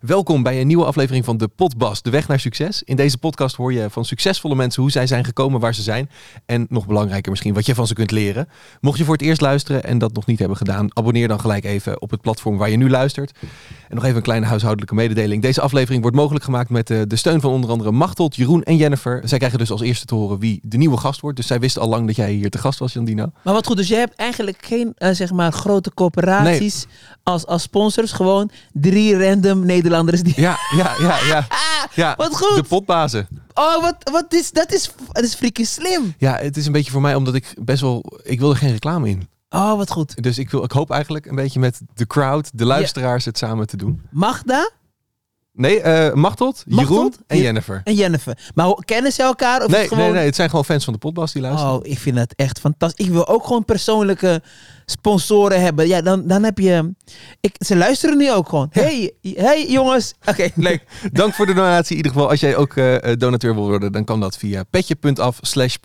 Welkom bij een nieuwe aflevering van de Potbas, de weg naar succes. In deze podcast hoor je van succesvolle mensen hoe zij zijn gekomen waar ze zijn. En nog belangrijker misschien wat je van ze kunt leren. Mocht je voor het eerst luisteren en dat nog niet hebben gedaan, abonneer dan gelijk even op het platform waar je nu luistert. En nog even een kleine huishoudelijke mededeling. Deze aflevering wordt mogelijk gemaakt met eh, de steun van onder andere Machteld, Jeroen en Jennifer. Zij krijgen dus als eerste te horen wie de nieuwe gast wordt. Dus zij wisten al lang dat jij hier te gast was, Jandino. Maar wat goed, dus jij hebt eigenlijk geen eh, zeg maar grote corporaties als, als sponsors. Gewoon drie random Nederlanders die... Ja, ja, ja, ja. ja Wat goed. De potbazen. Oh, wat, wat is, dat is, dat is freaking slim. Ja, het is een beetje voor mij omdat ik best wel... Ik wil er geen reclame in. Oh, wat goed. Dus ik, wil, ik hoop eigenlijk een beetje met de crowd, de luisteraars, het samen te doen. Magda Nee, eh Machteld, Jeroen en Je- Jennifer. en Jennifer. Maar kennen ze elkaar? Of Nee, het gewoon... nee, nee, het zijn gewoon fans van de potbas die luisteren. Oh, ik vind dat echt fantastisch. Ik wil ook gewoon persoonlijke sponsoren hebben. Ja, dan, dan heb je... Ik, ze luisteren nu ook gewoon. Hey, hey jongens. Oké, leuk. Dank voor de donatie in ieder geval. Als jij ook eh, eh, donateur wil worden, dan kan dat via petje.af slash.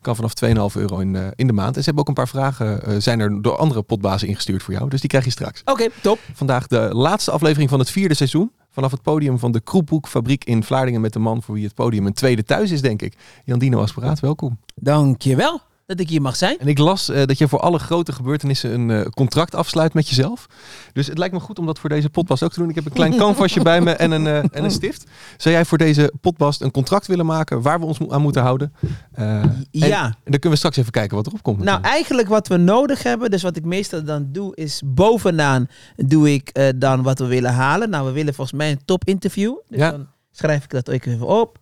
Kan vanaf 2,5 euro in, in de maand. En ze hebben ook een paar vragen, zijn er door andere potbazen ingestuurd voor jou. Dus die krijg je straks. Oké, top. Vandaag de laatste aflevering van het vierde seizoen. Vanaf het podium van de Kroephoekfabriek in Vlaardingen met de man voor wie het podium een tweede thuis is, denk ik. Jan Dino Asperaat, welkom. Dankjewel dat ik hier mag zijn. En ik las eh, dat je voor alle grote gebeurtenissen een eh, contract afsluit met jezelf. Dus het lijkt me goed om dat voor deze podcast ook te doen. Ik heb een klein canvasje bij me en een, eh, en een stift. Zou jij voor deze podcast een contract willen maken waar we ons aan moeten houden? En- Ja. En dan kunnen we straks even kijken wat erop komt. Nou, natuurlijk. eigenlijk wat we nodig hebben, dus wat ik meestal dan doe, is bovenaan doe ik dan wat we willen halen. Nou, we willen volgens mij een top interview. Dus Ja. dan schrijf ik dat ook even op.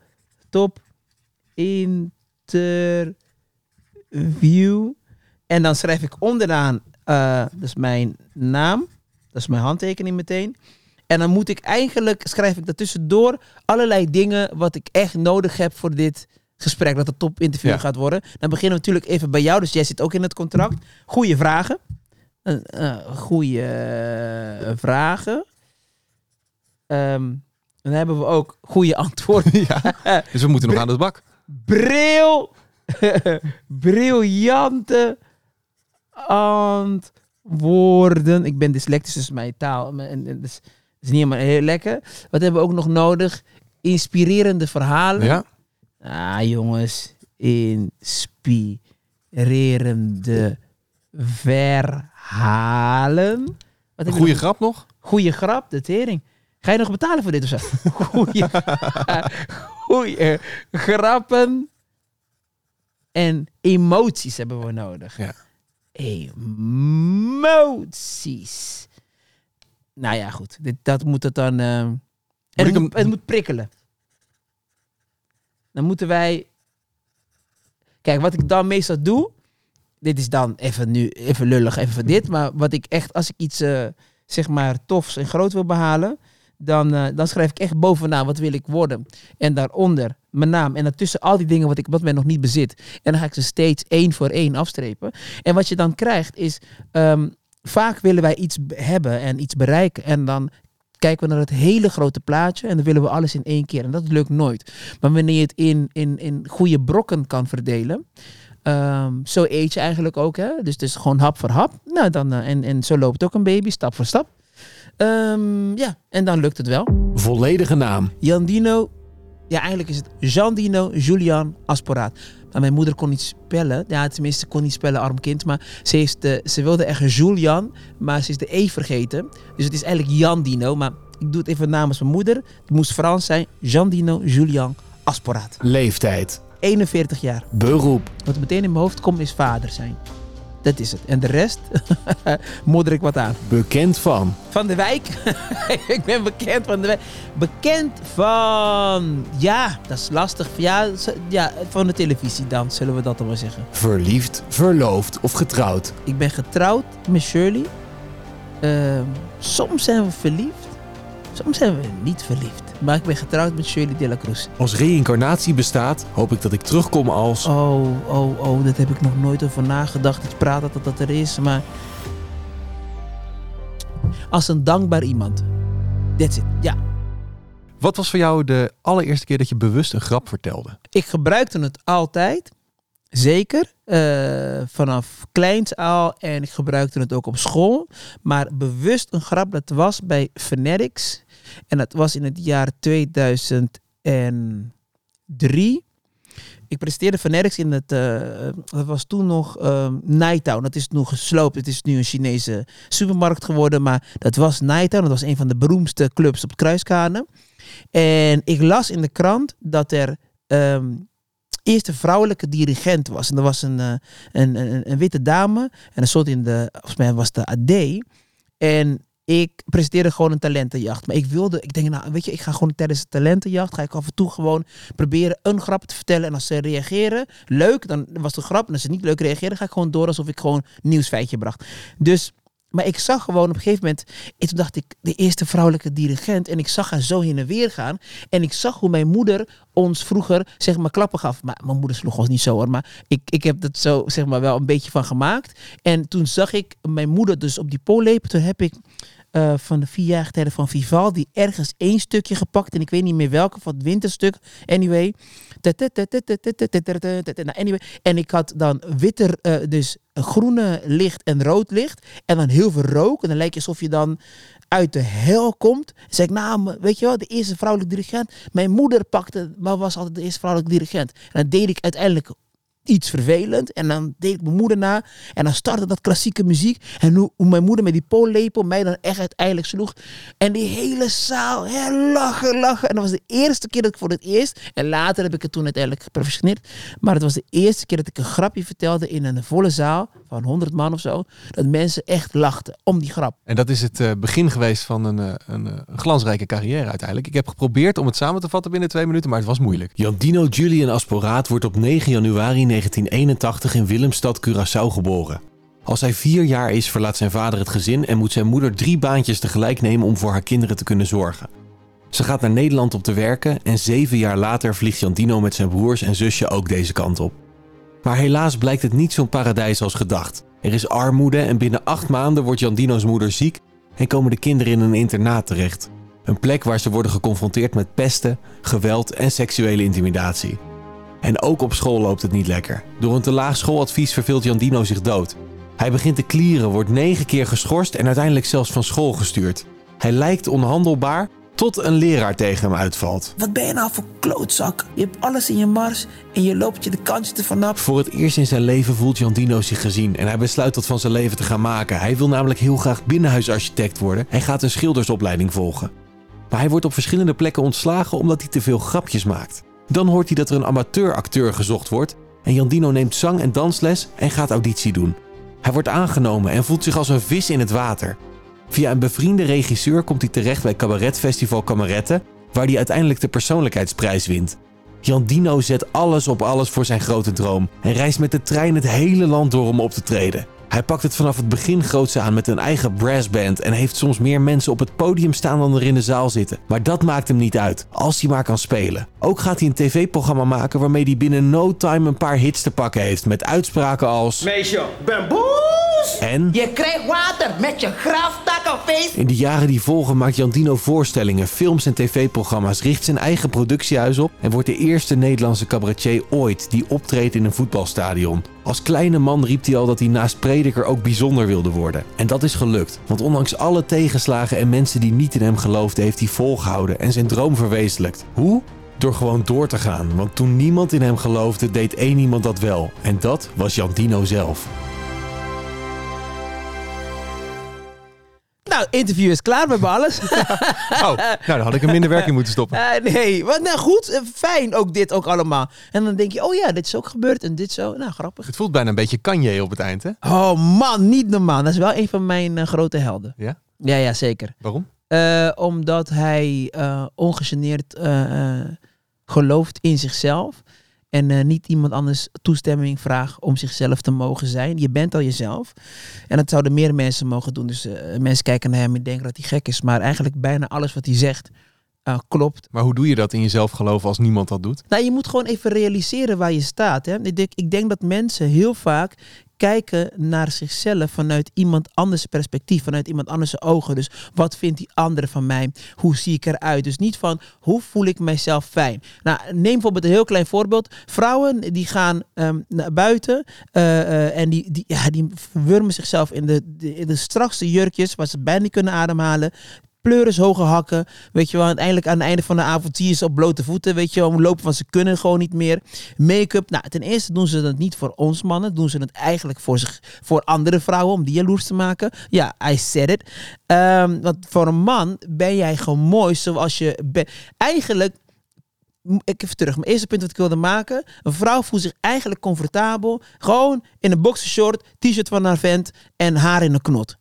Top interview. En dan schrijf ik onderaan, eh dus mijn naam, dat is mijn handtekening meteen. En dan moet ik eigenlijk, schrijf ik daartussendoor allerlei dingen wat ik echt nodig heb voor dit gesprek, dat het top interview Ja. gaat worden. Dan beginnen we natuurlijk even bij jou, dus jij zit ook in het contract. Goeie vragen. Uh, goeie vragen. Ehm, dan hebben we ook goede antwoorden. ja. Dus we moeten nog aan de bak. Bril. briljante antwoorden. Ik ben dyslectisch, dus mijn taal mijn- en- en- dus, is niet helemaal heel lekker. Wat hebben we ook nog nodig? Inspirerende verhalen. Ja. Ah, jongens. Inspirerende verhalen. Wat Een nog? grap nog? Goeie grap, de tering. Ga je nog betalen voor dit of zo? Goeie, goeie grappen en emoties hebben we nodig. Ja. Emoties. Nou ja, goed. Dit, dat moet het dan... en ik het, moet, het moet prikkelen. Dan moeten wij... Kijk, wat ik dan meestal doe... Dit is dan even nu, even lullig, even dit. Maar wat ik echt, als ik iets, eh, zeg maar, tofs en groot wil behalen... Dan, eh, dan schrijf ik echt bovenaan wat wil ik worden. En daaronder mijn naam. En daartussen al die dingen wat ik wat men nog niet bezit. En dan ga ik ze steeds één voor één afstrepen. En wat je dan krijgt is... ehm, vaak willen wij iets hebben en iets bereiken. En dan kijken we naar het hele grote plaatje. En dan willen we alles in één keer. En dat lukt nooit. Maar wanneer je het in, in, in goede brokken kan verdelen... ehm, zo eet je eigenlijk ook. Hè? Dus het is gewoon hap voor hap. Nou, dan, eh, en, en zo loopt ook een baby, stap voor stap. Ehm, ja, en dan lukt het wel. Volledige naam. Jandino, ja eigenlijk is het Jandino Julian Asporaat. Maar mijn moeder kon niet spellen. Ja, tenminste kon niet spellen, arm kind. Maar ze, heeft de, ze wilde echt Julian, maar ze is de E vergeten. Dus het is eigenlijk Jandino. Maar ik doe het even namens mijn moeder. Het moest Frans zijn. Jandino Julian Asporaat. Leeftijd. 41 jaar. Beroep. Wat meteen in mijn hoofd komt is vader zijn. Dat is het. En de rest modder ik wat aan. Bekend van. Van de wijk. ik ben bekend van de wijk. Bekend van. Ja, dat is lastig. Ja, ja, van de televisie dan, zullen we dat dan maar zeggen. Verliefd, verloofd of getrouwd. Ik ben getrouwd met Shirley. Ehm, soms zijn we verliefd. Soms zijn we niet verliefd. Maar ik ben getrouwd met Shirley de la Cruz. Als reïncarnatie bestaat, hoop ik dat ik terugkom als... Oh, oh, oh, dat heb ik nog nooit over nagedacht. Ik praat dat dat er is, maar... Als een dankbaar iemand. That's it, ja. Wat was voor jou de allereerste keer dat je bewust een grap vertelde? Ik gebruikte het altijd zeker. eh, vanaf kleins al. En ik gebruikte het ook op school. Maar bewust een grap, dat was bij Fanatics. En dat was in het jaar 2003. Ik presteerde Fanatics in het, eh, dat was toen nog ehm Nighttown. Dat is nu gesloopt. Het is nu een Chinese supermarkt geworden. Maar dat was Nighttown. Dat was een van de beroemdste clubs op Kruiskade. En ik las in de krant dat er ehm eerst een vrouwelijke dirigent was. En dat was een, eh, een, een, een witte dame. En dat stond in de, volgens mij was de AD. En ik presenteerde gewoon een talentenjacht. Maar ik wilde, ik denk, nou weet je, ik ga gewoon tijdens de talentenjacht, ga ik af en toe gewoon proberen een grap te vertellen. En als ze reageren, leuk, dan was een grap. En als ze niet leuk reageren, ga ik gewoon door alsof ik gewoon een nieuwsfeitje bracht. Dus, maar ik zag gewoon op een gegeven moment, en toen dacht ik, de eerste vrouwelijke dirigent. En ik zag haar zo heen en weer gaan. En ik zag hoe mijn moeder ons vroeger, zeg maar, klappen gaf. Maar mijn moeder sloeg ons niet zo hoor. Maar ik, ik heb dat zo, zeg maar, wel een beetje van gemaakt. En toen zag ik mijn moeder dus op die pollepel. Toen heb ik eh, van de vier tijden van Vivaldi ergens één stukje gepakt. En ik weet niet meer welke, van het winterstuk. Anyway. Nou. En ik had dan witter, eh, dus groene licht en rood licht. En dan heel veel rook. En dan lijkt het alsof je dan uit de hel komt. Zeg ik, nou, weet je wel, de eerste vrouwelijke dirigent. Mijn moeder pakte, maar was altijd de eerste vrouwelijke dirigent. En dan deed ik uiteindelijk iets vervelend. En dan deed ik mijn moeder na. En dan startte dat klassieke muziek. En hoe, hoe mijn moeder met die pollepel mij dan echt uiteindelijk sloeg. En die hele zaal, hè, lachen, lachen. En dat was de eerste keer dat ik voor het eerst... En later heb ik het toen uiteindelijk geprofessioneerd. Maar het was de eerste keer dat ik een grapje vertelde in een volle zaal. Van 100 man of zo. Dat mensen echt lachten om die grap. En dat is het eh, begin geweest van een, eh, een, eh, een glansrijke carrière uiteindelijk. Ik heb geprobeerd om het samen te vatten binnen twee minuten, maar het was moeilijk. Jandino Julian Asporaat wordt op 9 januari 1981 in Willemstad, Curaçao geboren. Als hij vier jaar is, verlaat zijn vader het gezin en moet zijn moeder drie baantjes tegelijk nemen om voor haar kinderen te kunnen zorgen. Ze gaat naar Nederland om te werken en zeven jaar later vliegt Jandino met zijn broers en zusje ook deze kant op. Maar helaas blijkt het niet zo'n paradijs als gedacht. Er is armoede en binnen acht maanden wordt Jandino's moeder ziek en komen de kinderen in een internaat terecht. Een plek waar ze worden geconfronteerd met pesten, geweld en seksuele intimidatie. En ook op school loopt het niet lekker. Door een te laag schooladvies verveelt Jandino zich dood. Hij begint te klieren, wordt negen keer geschorst en uiteindelijk zelfs van school gestuurd. Hij lijkt onhandelbaar tot een leraar tegen hem uitvalt. Wat ben je nou voor klootzak? Je hebt alles in je mars en je loopt je de kantje ervan af. Voor het eerst in zijn leven voelt Jandino zich gezien en hij besluit dat van zijn leven te gaan maken. Hij wil namelijk heel graag binnenhuisarchitect worden en gaat een schildersopleiding volgen. Maar hij wordt op verschillende plekken ontslagen omdat hij te veel grapjes maakt. Dan hoort hij dat er een amateuracteur gezocht wordt en Jandino neemt zang- en dansles en gaat auditie doen. Hij wordt aangenomen en voelt zich als een vis in het water. Via een bevriende regisseur komt hij terecht bij cabaretfestival Kameretten, waar hij uiteindelijk de persoonlijkheidsprijs wint. Jandino zet alles op alles voor zijn grote droom en reist met de trein het hele land door om op te treden. Hij pakt het vanaf het begin groots aan met een eigen brassband en heeft soms meer mensen op het podium staan dan er in de zaal zitten. Maar dat maakt hem niet uit, als hij maar kan spelen. Ook gaat hij een tv-programma maken waarmee hij binnen no time een paar hits te pakken heeft met uitspraken als... Meisje, boos! En... Je krijgt water met je graftakkenfeest. In de jaren die volgen maakt Jandino voorstellingen, films en tv-programma's, richt zijn eigen productiehuis op en wordt de eerste Nederlandse cabaretier ooit die optreedt in een voetbalstadion. Als kleine man riep hij al dat hij naast prediker ook bijzonder wilde worden. En dat is gelukt, want ondanks alle tegenslagen en mensen die niet in hem geloofden, heeft hij volgehouden en zijn droom verwezenlijkt. Hoe? Door gewoon door te gaan, want toen niemand in hem geloofde, deed één iemand dat wel. En dat was Jandino zelf. Nou, interview is klaar, we hebben alles. Oh, nou dan had ik hem minder werk in moeten stoppen. Eh, nee, wat nou goed, eh, fijn ook dit ook allemaal. En dan denk je, oh ja, dit is ook gebeurd en dit zo. Nou, grappig. Het voelt bijna een beetje Kanye op het eind, hè? Oh man, niet normaal. Dat is wel een van mijn eh, grote helden. Ja? Ja, ja, zeker. Waarom? Omdat hij ongegeneerd gelooft in zichzelf. En eh, niet iemand anders toestemming vraagt om zichzelf te mogen zijn. Je bent al jezelf. En dat zouden meer mensen mogen doen. Dus eh, mensen kijken naar hem en denken dat hij gek is. Maar eigenlijk bijna alles wat hij zegt eh, klopt. Maar hoe doe je dat in jezelf geloven als niemand dat doet? Nou, je moet gewoon even realiseren waar je staat. Hè? Ik, denk, ik denk dat mensen heel vaak kijken naar zichzelf vanuit iemand anders perspectief, vanuit iemand anders ogen. Dus wat vindt die andere van mij? Hoe zie ik eruit? Dus niet van hoe voel ik mijzelf fijn. Nou, neem bijvoorbeeld een heel klein voorbeeld. Vrouwen die gaan ehm, naar buiten eh, eh, en die, die, ja, die verwurmen zichzelf in de, de, in de strakste jurkjes waar ze bijna niet kunnen ademhalen pleuris, hoge hakken. Weet je wel, uiteindelijk aan het einde van de avond zie je ze op blote voeten. Weet je wel, lopen van ze kunnen gewoon niet meer. Make-up. Nou, ten eerste doen ze dat niet voor ons mannen. Doen ze het eigenlijk voor, zich, voor andere vrouwen om die jaloers te maken. Ja, I said it. Ehm, want voor een man ben jij gewoon mooi zoals je bent. Eigenlijk ik even terug. Mijn eerste punt wat ik wilde maken. Een vrouw voelt zich eigenlijk comfortabel. Gewoon in een boxershort, t-shirt van haar vent en haar in een knot.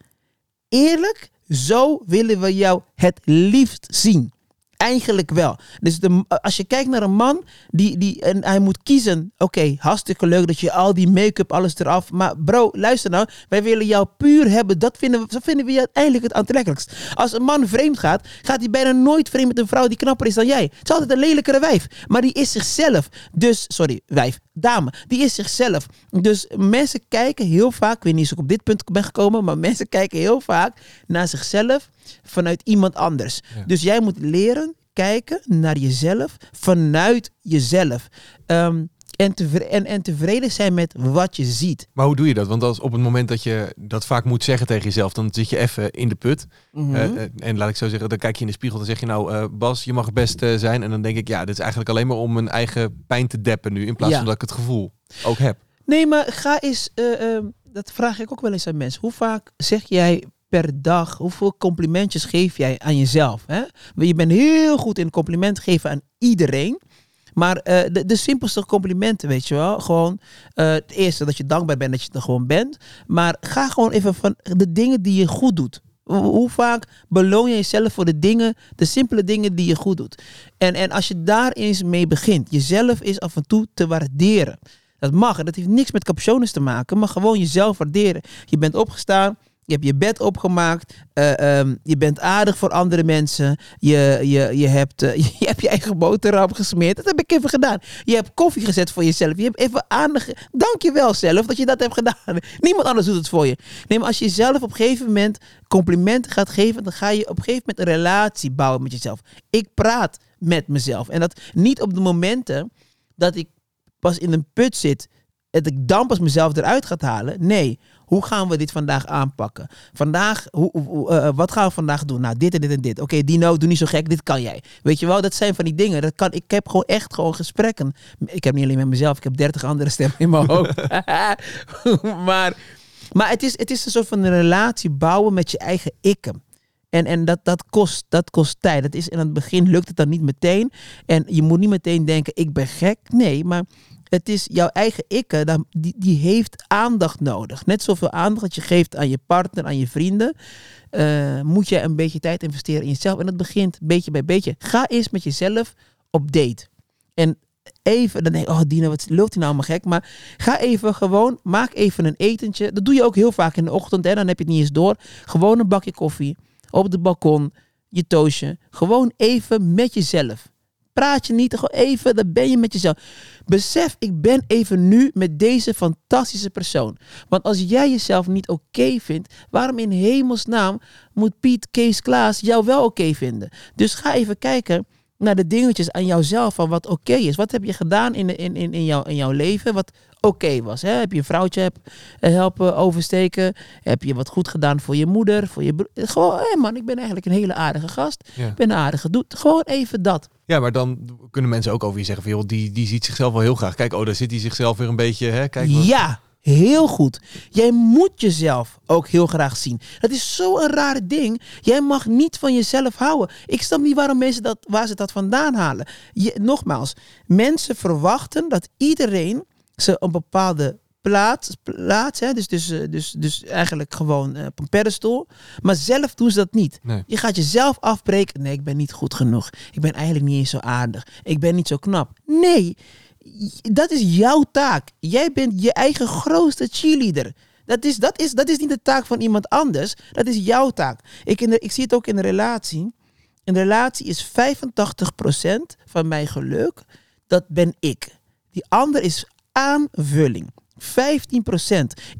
Eerlijk, zo willen we jou het liefst zien. Eigenlijk wel. Dus de, als je kijkt naar een man die, die en hij moet kiezen. Oké, hartstikke leuk dat je al die make-up, alles eraf. Maar bro, luister nou. Wij willen jou puur hebben. Dat vinden we, dat vinden we uiteindelijk het aantrekkelijkst. Als een man vreemd gaat, gaat hij bijna nooit vreemd met een vrouw die knapper is dan jij. Het is altijd een lelijkere wijf. Maar die is zichzelf. Dus, sorry, wijf, dame. Die is zichzelf. Dus mensen kijken heel vaak. Ik weet niet of ik op dit punt ben gekomen. Maar mensen kijken heel vaak naar zichzelf vanuit iemand anders. Dus jij moet leren kijken naar jezelf vanuit jezelf. Ehm, en, tevreden, en, en tevreden zijn met wat je ziet. Maar hoe doe je dat? Want als op het moment dat je dat vaak moet zeggen tegen jezelf, dan zit je even in de put. Mhm. Eh, eh, en laat ik zo zeggen, dan kijk je in de spiegel en zeg je nou, eh, Bas, je mag het best zijn. En dan denk ik, ja, dit is eigenlijk alleen maar om mijn eigen pijn te deppen nu, in plaats Ja. van dat ik het gevoel ook heb. Nee, maar ga eens, eh, ehm, dat vraag ik ook wel eens aan mensen. Hoe vaak zeg jij per dag, hoeveel complimentjes geef jij aan jezelf? Hè? Je bent heel goed in compliment geven aan iedereen. Maar eh, de, de simpelste complimenten, weet je wel. Gewoon eh, het eerste dat je dankbaar bent dat je er gewoon bent. Maar ga gewoon even van de dingen die je goed doet. Hoe, vaak beloon je jezelf voor de dingen, de simpele dingen die je goed doet? En, en als je daar eens mee begint, jezelf is af en toe te waarderen. Dat mag. Dat heeft niks met capuchones te maken, maar gewoon jezelf waarderen. Je bent opgestaan, je hebt je bed opgemaakt, eh, ehm, je bent aardig voor andere mensen, je, je, je, hebt, eh, je hebt je eigen boterham gesmeerd. Dat heb ik even gedaan. Je hebt koffie gezet voor jezelf. Je hebt even aandacht. Dank je wel zelf dat je dat hebt gedaan. Niemand anders doet het voor je. Nee, maar als je jezelf op een gegeven moment complimenten gaat geven, dan ga je op een gegeven moment een relatie bouwen met jezelf. Ik praat met mezelf. En dat niet op de momenten dat ik pas in een put zit, dat ik dan pas mezelf eruit gaat halen. Nee, hoe gaan we dit vandaag aanpakken? Vandaag, hoe, hoe- eh, wat gaan we vandaag doen? Nou, dit en dit en dit. Oké, Dino, doe niet zo gek, dit kan jij. Weet je wel, dat zijn van die dingen. Dat kan, ik heb gewoon echt gewoon gesprekken. Ik heb niet alleen met mezelf, ik heb dertig andere stemmen in mijn hoofd. maar maar het, is, het is een soort van een relatie bouwen met je eigen ikken. En, en dat, dat, kost, dat kost tijd. Dat is, in het begin lukt het dan niet meteen. En je moet niet meteen denken, ik ben gek. Nee, maar het is jouw eigen ikke, die, die heeft aandacht nodig. Net zoveel aandacht dat je geeft aan je partner, aan je vrienden. eh, moet je een beetje tijd investeren in jezelf. En dat begint beetje bij beetje. Ga eens met jezelf op date. En even, dan denk je, oh Dina, wat loopt hij nou maar gek? Maar ga even gewoon, maak even een etentje. Dat doe je ook heel vaak in de ochtend, hè? dan heb je het niet eens door. Gewoon een bakje koffie, op de balkon, je toastje. Gewoon even met jezelf. Praat je niet, gewoon even, dan ben je met jezelf. Besef, ik ben even nu met deze fantastische persoon. Want als jij jezelf niet oké vindt, waarom in hemelsnaam moet Piet, Kees, Klaas jou wel oké vinden? Dus ga even kijken naar de dingetjes aan jouzelf van wat oké is. Wat heb je gedaan in, de, in, in, in, jouw, in jouw leven wat oké was? Hè? Heb je een vrouwtje heb, eh, helpen oversteken? Heb je wat goed gedaan voor je moeder? Voor je broer? Gewoon, hé man, ik ben eigenlijk een hele aardige gast. Ja. Ik ben een aardige doet. Gewoon even dat. Ja, maar dan kunnen mensen ook over je zeggen van, joh, die, die ziet zichzelf wel heel graag. Kijk, oh, daar zit hij zichzelf weer een beetje, hè, kijk. wat- Ja, heel goed. Jij moet jezelf ook heel graag zien. Dat is zo'n rare ding. Jij mag niet van jezelf houden. Ik snap niet waarom mensen dat, waar ze dat vandaan halen. Je, nogmaals, mensen verwachten dat iedereen ze een bepaalde plaats, plaats hè, dus, dus, eh, dus, dus eigenlijk gewoon eh, op een pedestal. Maar zelf doen ze dat niet. Nee. Je gaat jezelf afbreken. Nee, ik ben niet goed genoeg. Ik ben eigenlijk niet eens zo aardig. Ik ben niet zo knap. Nee, dat is jouw taak. Jij bent je eigen grootste cheerleader. Dat is, dat, is, dat is niet de taak van iemand anders. Dat is jouw taak. Ik, in de, ik zie het ook in een relatie. Een relatie is 85% van mijn geluk. Dat ben ik. Die ander is aanvulling. 15%.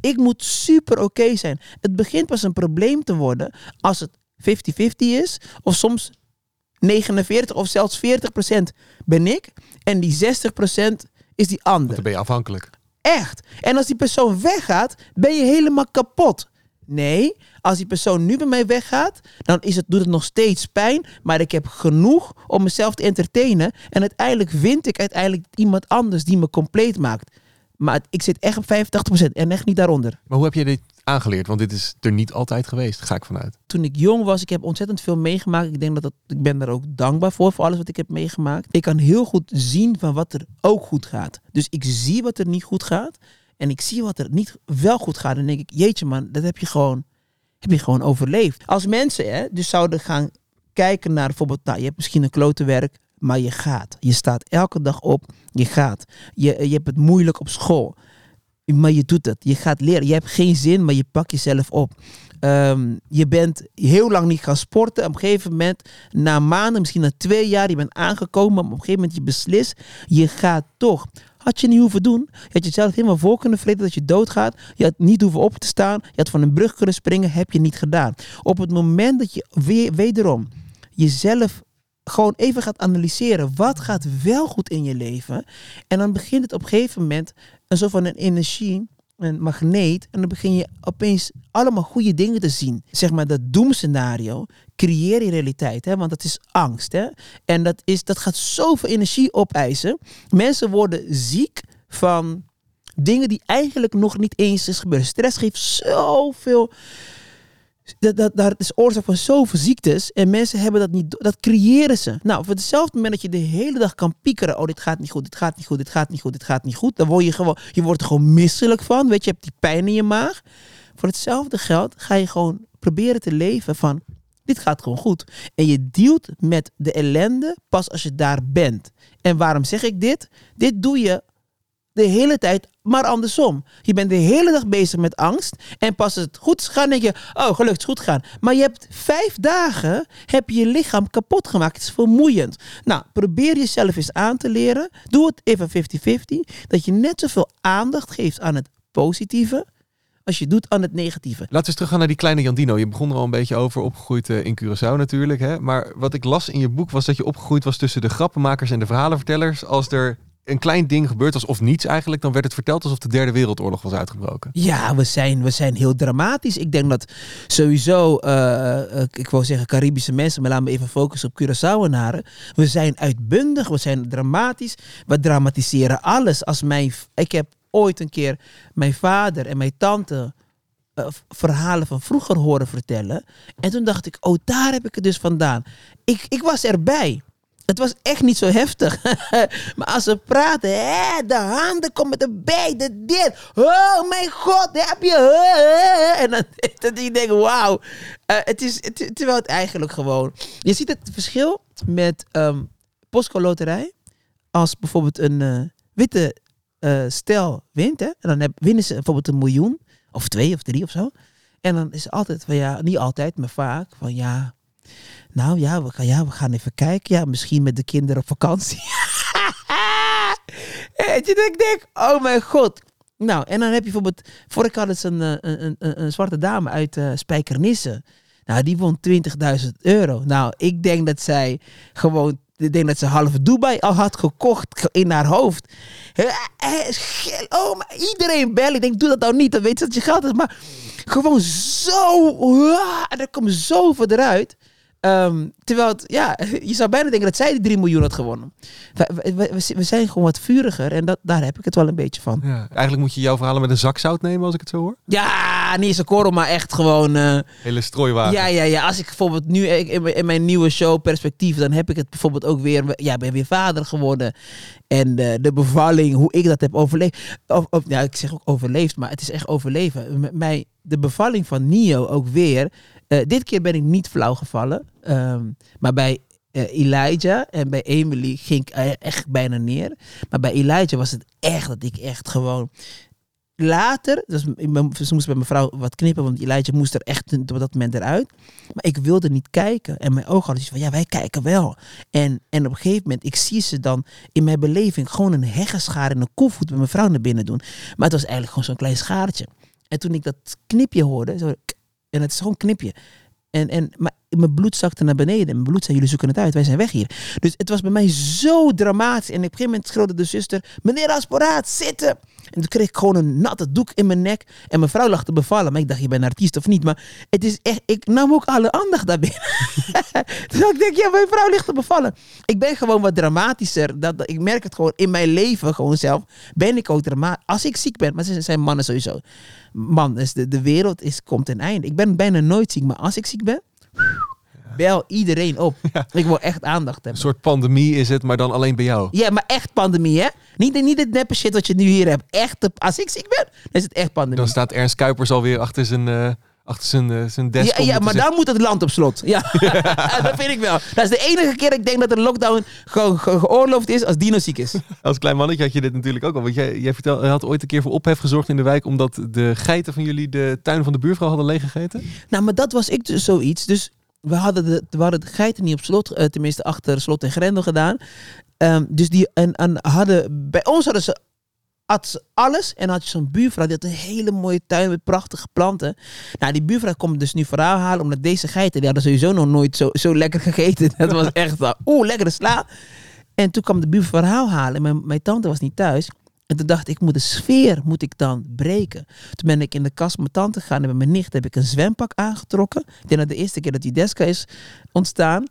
Ik moet super oké zijn. Het begint pas een probleem te worden als het 50-50 is. Of soms 49 of zelfs 40% ben ik. En die 60% is die ander. Dan ben je afhankelijk. Echt. En als die persoon weggaat, ben je helemaal kapot. Nee, als die persoon nu bij mij weggaat, dan is het, doet het nog steeds pijn. Maar ik heb genoeg om mezelf te entertainen. En uiteindelijk vind ik uiteindelijk iemand anders die me compleet maakt. Maar ik zit echt op 85% en echt niet daaronder. Maar hoe heb je dit aangeleerd? Want dit is er niet altijd geweest, ga ik vanuit. Toen ik jong was, ik heb ontzettend veel meegemaakt. Ik denk dat, dat ik ben daar ook dankbaar voor, voor alles wat ik heb meegemaakt. Ik kan heel goed zien van wat er ook goed gaat. Dus ik zie wat er niet goed gaat. En ik zie wat er niet wel goed gaat. En denk ik, jeetje man, dat heb je gewoon, heb je gewoon overleefd. Als mensen hè, dus zouden gaan kijken naar bijvoorbeeld, nou, je hebt misschien een klote werk, maar je gaat. Je staat elke dag op, je gaat. Je, je hebt het moeilijk op school. Maar je doet het. Je gaat leren. Je hebt geen zin, maar je pakt jezelf op. Ehm, je bent heel lang niet gaan sporten. Op een gegeven moment, na maanden, misschien na twee jaar, je bent aangekomen. Maar op een gegeven moment je beslist, je gaat toch. Had je niet hoeven doen. Je had jezelf helemaal voor kunnen vreten dat je doodgaat. Je had niet hoeven op te staan. Je had van een brug kunnen springen. Heb je niet gedaan. Op het moment dat je weer, wederom jezelf gewoon even gaat analyseren. Wat gaat wel goed in je leven? En dan begint het op een gegeven moment een soort van een energie, een magneet. En dan begin je opeens allemaal goede dingen te zien. Zeg maar dat doemscenario creëer je realiteit. Hè? Want dat is angst. Hè? En dat, is, dat gaat zoveel energie opeisen. Mensen worden ziek van dingen die eigenlijk nog niet eens is gebeurd. Stress geeft zoveel dat, dat, dat is oorzaak van zoveel ziektes. En mensen hebben dat niet. Dat creëren ze. Nou, voor hetzelfde moment dat je de hele dag kan piekeren. Oh, dit gaat niet goed, dit gaat niet goed, dit gaat niet goed, dit gaat niet goed. Dan word je gewoon. Je wordt er gewoon misselijk van. Weet je, je hebt die pijn in je maag. Voor hetzelfde geld ga je gewoon proberen te leven van. Dit gaat gewoon goed. En je dealt met de ellende pas als je daar bent. En waarom zeg ik dit? Dit doe je de hele tijd, maar andersom. Je bent de hele dag bezig met angst. En pas het goed is gaan, denk je, oh, gelukkig het is goed gaan. Maar je hebt vijf dagen, heb je je lichaam kapot gemaakt. Het is vermoeiend. Nou, probeer jezelf eens aan te leren. Doe het even 50-50. Dat je net zoveel aandacht geeft aan het positieve, als je doet aan het negatieve. Laten we eens teruggaan naar die kleine Jandino. Je begon er al een beetje over, opgegroeid eh, in Curaçao natuurlijk. Hè? Maar wat ik las in je boek was dat je opgegroeid was tussen de grappenmakers en de verhalenvertellers. Als er een klein ding gebeurt was, of niets eigenlijk, dan werd het verteld alsof de derde wereldoorlog was uitgebroken. Ja, we zijn, we zijn heel dramatisch. Ik denk dat sowieso, eh, eh, ik wou zeggen Caribische mensen, maar laten we even focussen op Curaçaoenaren. We zijn uitbundig, we zijn dramatisch. We dramatiseren alles. Als mijn, ik heb ooit een keer mijn vader en mijn tante eh, verhalen van vroeger horen vertellen. En toen dacht ik, oh, daar heb ik het dus vandaan. Ik, ik was erbij. Het was echt niet zo heftig. maar als ze praten, hè, de handen komen erbij, de dit. Oh mijn god, heb je. En dan dat denk, wauw. Eh, het is, het- terwijl het eigenlijk gewoon... Je ziet het verschil met ehm Postco Loterij. Als bijvoorbeeld een eh, witte eh, stel wint, hè, en dan winnen ze bijvoorbeeld een miljoen. Of twee of drie of zo. En dan is het altijd van ja, niet altijd, maar vaak van ja. Nou ja, we gaan, ja, gaan even kijken. Ja, misschien met de kinderen op vakantie. Weet je, dat ik denk, oh mijn god. Nou, en dan heb je bijvoorbeeld, vorig had het een, eh, een, een, een, een zwarte dame uit eh Spijkenisse. Nou, die won 20.000 euro. Nou, ik denk dat zij gewoon, ik denk dat ze half Dubai al had gekocht ge- in haar hoofd. Oh, maar iedereen bellen. Ik denk, doe dat nou niet, dan weet je dat je geld is. Maar gewoon zo, ah, en er komt zoveel eruit. Ehm, terwijl, het, ja, je zou bijna denken dat zij die 3 miljoen had gewonnen. We, we, we- we zijn gewoon wat vuriger en dat, daar heb ik het wel een beetje van. Ja. Eigenlijk moet je jouw verhalen met een zak zout nemen, als ik het zo hoor. Ja, niet eens een korrel, maar echt gewoon... eh, Hele strooiwagen. ja, ja, ja. Als ik bijvoorbeeld nu in mijn, in mijn nieuwe show Perspectief, dan heb ik het bijvoorbeeld ook weer. Ja, ben weer vader geworden. En eh, de bevalling, hoe ik dat heb overleefd. Of, of, ja, ik zeg ook overleefd, maar het is echt overleven. M- mij, de bevalling van Nio ook weer. Eh, dit keer ben ik niet flauw gevallen. Ehm, maar bij eh, Elijah en bij Emily ging ik echt bijna neer. Maar bij Elijah was het echt dat ik echt gewoon later, dus ze moest bij mijn vrouw wat knippen, want lijntje moest er echt op dat moment eruit. Maar ik wilde niet kijken. En mijn ogen hadden zoiets van, ja, wij kijken wel. En, en op een gegeven moment, ik zie ze dan in mijn beleving gewoon een heggenschaar en een koevoet bij mijn vrouw naar binnen doen. Maar het was eigenlijk gewoon zo'n klein schaartje. En toen ik dat knipje hoorde, zo, en het is gewoon een knipje. En, en maar mijn bloed zakte naar beneden. En mijn bloed zei, jullie zoeken het uit, wij zijn weg hier. Dus het was bij mij zo dramatisch. En op een gegeven moment schreeuwde de zuster, meneer Asporaat, zitten! En toen kreeg ik gewoon een natte doek in mijn nek. En mijn vrouw lag te bevallen. Maar ik dacht, je bent artiest of niet? Maar het is echt, ik nam ook alle aandacht daarbinnen. dus ik denk, ja, mijn vrouw ligt te bevallen. Ik ben gewoon wat dramatischer. Dat- ik merk het gewoon in mijn leven, gewoon zelf. Ben ik ook dramatisch. Als ik ziek ben, maar ze zijn mannen sowieso. Man, dus de, de wereld is, komt ten einde. Ik ben bijna nooit ziek, maar als ik ziek ben, bel iedereen op. Ik wil echt aandacht Een hebben. soort pandemie is het, maar dan alleen bij jou. Ja, maar echt pandemie, hè? Niet, niet het neppe shit wat je nu hier hebt. Echt, de- als ik ziek ben, dan is het echt pandemie. Dan staat Ernst Kuipers alweer achter zijn, eh, achter zijn, eh, zijn desk. Ja, ja maar dan moet het land op slot. Ja, dat vind ik wel. Dat is de enige keer dat ik denk dat een lockdown gewoon ge- geoorloofd is als Dino ziek is. Als klein mannetje had je dit natuurlijk ook al. Want jij, jij vertel, had ooit een keer voor ophef gezorgd in de wijk... omdat de geiten van jullie de tuin van de buurvrouw hadden leeggegeten. Nou, maar dat was ik dus zoiets. Dus we hadden de, de geiten niet op slot, eh, tenminste achter slot en grendel gedaan. Ehm, dus die en, en hadden, bij ons hadden ze, had alles. En had je zo'n buurvrouw, die had een hele mooie tuin met prachtige planten. Nou, die buurvrouw komt dus nu verhaal halen, omdat deze geiten, die hadden sowieso nog nooit zo, zo lekker gegeten. Dat was echt, oeh, lekkere sla. En toen kwam de buurvrouw verhaal halen en mijn, mijn tante was niet thuis. En toen dacht ik, moet de sfeer moet ik dan breken. Toen ben ik in de kast met mijn tante gegaan en met mijn nicht heb ik een zwempak aangetrokken. Ik denk dat de eerste keer dat die deska is ontstaan,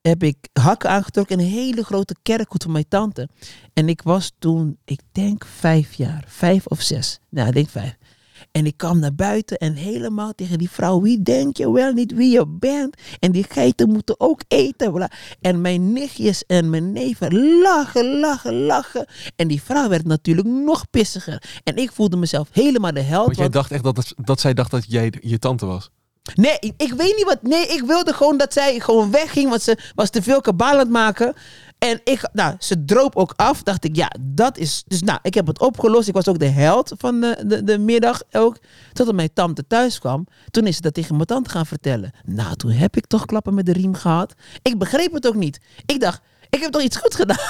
heb ik hakken aangetrokken en een hele grote kerkhoed van mijn tante. En ik was toen, ik denk vijf jaar, vijf of zes. Nou, ik denk vijf. En ik kwam naar buiten en helemaal tegen die vrouw, wie denk je wel niet wie je bent? En die geiten moeten ook eten. bla. En mijn nichtjes en mijn neven lachen, lachen, lachen. En die vrouw werd natuurlijk nog pissiger. En ik voelde mezelf helemaal de held. Want jij want- dacht echt dat, dat zij dacht dat jij je tante was. Nee, ik, ik weet niet wat. Nee, ik wilde gewoon dat zij gewoon wegging, want ze was te veel kabaal aan het maken. En ik, nou, ze droop ook af. Dacht ik, ja, dat is. Dus nou, ik heb het opgelost. Ik was ook de held van de, de, de middag ook. Totdat mijn tante thuis kwam. Toen is ze dat tegen mijn tante gaan vertellen. Nou, toen heb ik toch klappen met de riem gehad. Ik begreep het ook niet. Ik dacht, ik heb toch iets goed gedaan.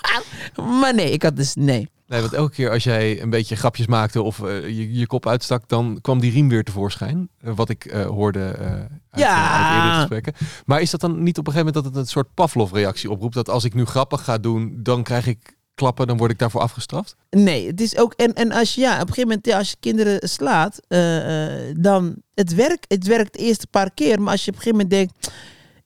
maar nee, ik had dus nee. Nee, want elke keer als jij een beetje grapjes maakte of eh, je, je kop uitstak, dan kwam die riem weer tevoorschijn. Eh, wat ik eh, hoorde eh, uit, Ja. uit gesprekken. Maar is dat dan niet op een gegeven moment dat het een soort Pavlov-reactie oproept? Dat als ik nu grappig ga doen, dan krijg ik klappen, dan word ik daarvoor afgestraft? Nee, het is ook. En, en als je ja, op een gegeven moment, ja, als je kinderen slaat, dan. Het werkt, het werkt de eerste paar keer. Maar als je op een gegeven moment denkt,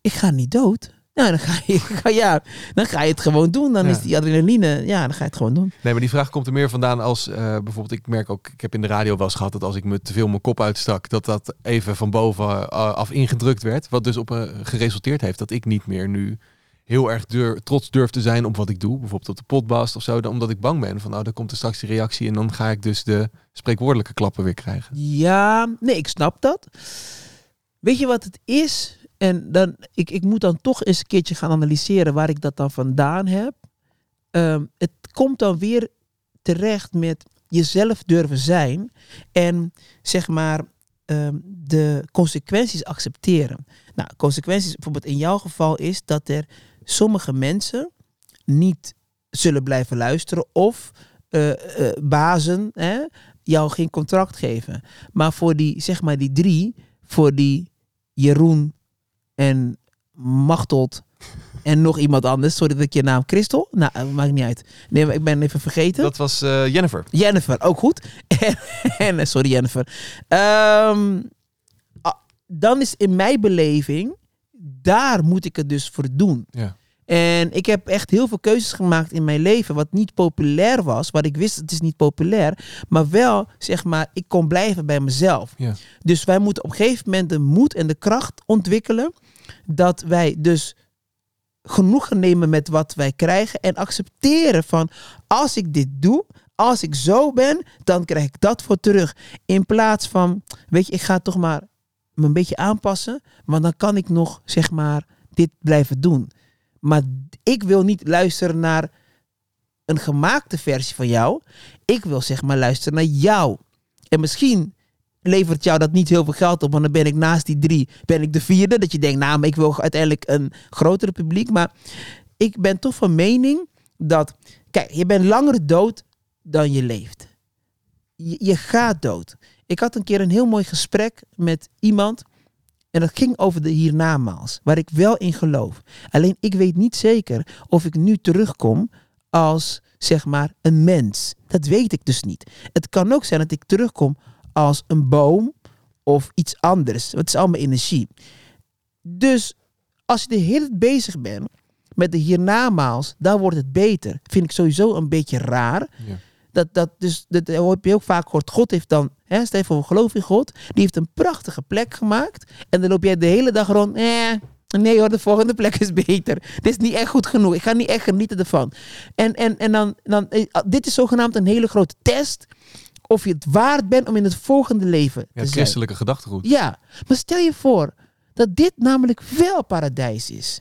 ik ga niet dood. Nou, dan ga je, ga, ja, dan ga je het gewoon doen. Dan Ja. is die adrenaline, ja, dan ga je het gewoon doen. Nee, maar die vraag komt er meer vandaan als eh, bijvoorbeeld, ik merk ook, ik heb in de radio wel eens gehad dat als ik me te veel mijn kop uitstak, dat dat even van boven eh, af ingedrukt werd. Wat dus op een geresulteerd heeft dat ik niet meer nu heel erg dur- trots durf te zijn op wat ik doe. Bijvoorbeeld op de potbast of zo. dan- Omdat ik bang ben van, nou, dan komt er straks die reactie en dan ga ik dus de spreekwoordelijke klappen weer krijgen. Ja, nee, ik snap dat. Weet je wat het is? En dan, ik, ik moet dan toch eens een keertje gaan analyseren waar ik dat dan vandaan heb. Ehm, het komt dan weer terecht met jezelf durven zijn en zeg maar ehm, de consequenties accepteren. Nou, consequenties bijvoorbeeld in jouw geval is dat er sommige mensen niet zullen blijven luisteren of eh, bazen hè, jou geen contract geven. Maar voor die, zeg maar die drie, voor die Jeroen en Machteld en nog iemand anders. Sorry dat ik je naam Christel. Nou, eh, maakt niet uit. Nee, ik ben even vergeten. Dat was eh, Jennifer. Jennifer, ook goed. En, en, eh, sorry Jennifer. Ehm, ah, dan is in mijn beleving, daar moet ik het dus voor doen. Ja. En ik heb echt heel veel keuzes gemaakt in mijn leven wat niet populair was. Wat ik wist, het is niet populair. Maar wel, zeg maar, ik kon blijven bij mezelf. Ja. Dus wij moeten op een gegeven moment de moed en de kracht ontwikkelen. Dat wij dus genoegen nemen met wat wij krijgen. En accepteren van, als ik dit doe, als ik zo ben, dan krijg ik dat voor terug. In plaats van, weet je, ik ga toch maar me een beetje aanpassen. Want dan kan ik nog, zeg maar, dit blijven doen. Maar ik wil niet luisteren naar een gemaakte versie van jou. Ik wil zeg maar luisteren naar jou. En misschien levert jou dat niet heel veel geld op, want dan ben ik naast die drie, ben ik de vierde. Dat je denkt, nou, maar ik wil uiteindelijk een grotere publiek. Maar ik ben toch van mening dat, kijk, je bent langer dood dan je leeft. Je, je gaat dood. Ik had een keer een heel mooi gesprek met iemand. En dat ging over de hiernamaals, waar ik wel in geloof. Alleen ik weet niet zeker of ik nu terugkom als, zeg maar, een mens. Dat weet ik dus niet. Het kan ook zijn dat ik terugkom als een boom of iets anders. Het is allemaal energie. Dus als je de hele tijd bezig bent met de hiernamaals, dan wordt het beter. Vind ik sowieso een beetje raar. Ja. Dat, dat, dus, dat heb je ook vaak gehoord. God heeft dan, hè, stel voor, geloof in God. Die heeft een prachtige plek gemaakt. En dan loop jij de hele dag rond. Eh, nee hoor, de volgende plek is beter. Dit is niet echt goed genoeg. Ik ga niet echt genieten ervan. En, en, en dan, dan, eh, dit is zogenaamd een hele grote test. Of je het waard bent om in het volgende leven te zijn. christelijke gedachtegoed. Ja, maar stel je voor dat dit namelijk wel paradijs is.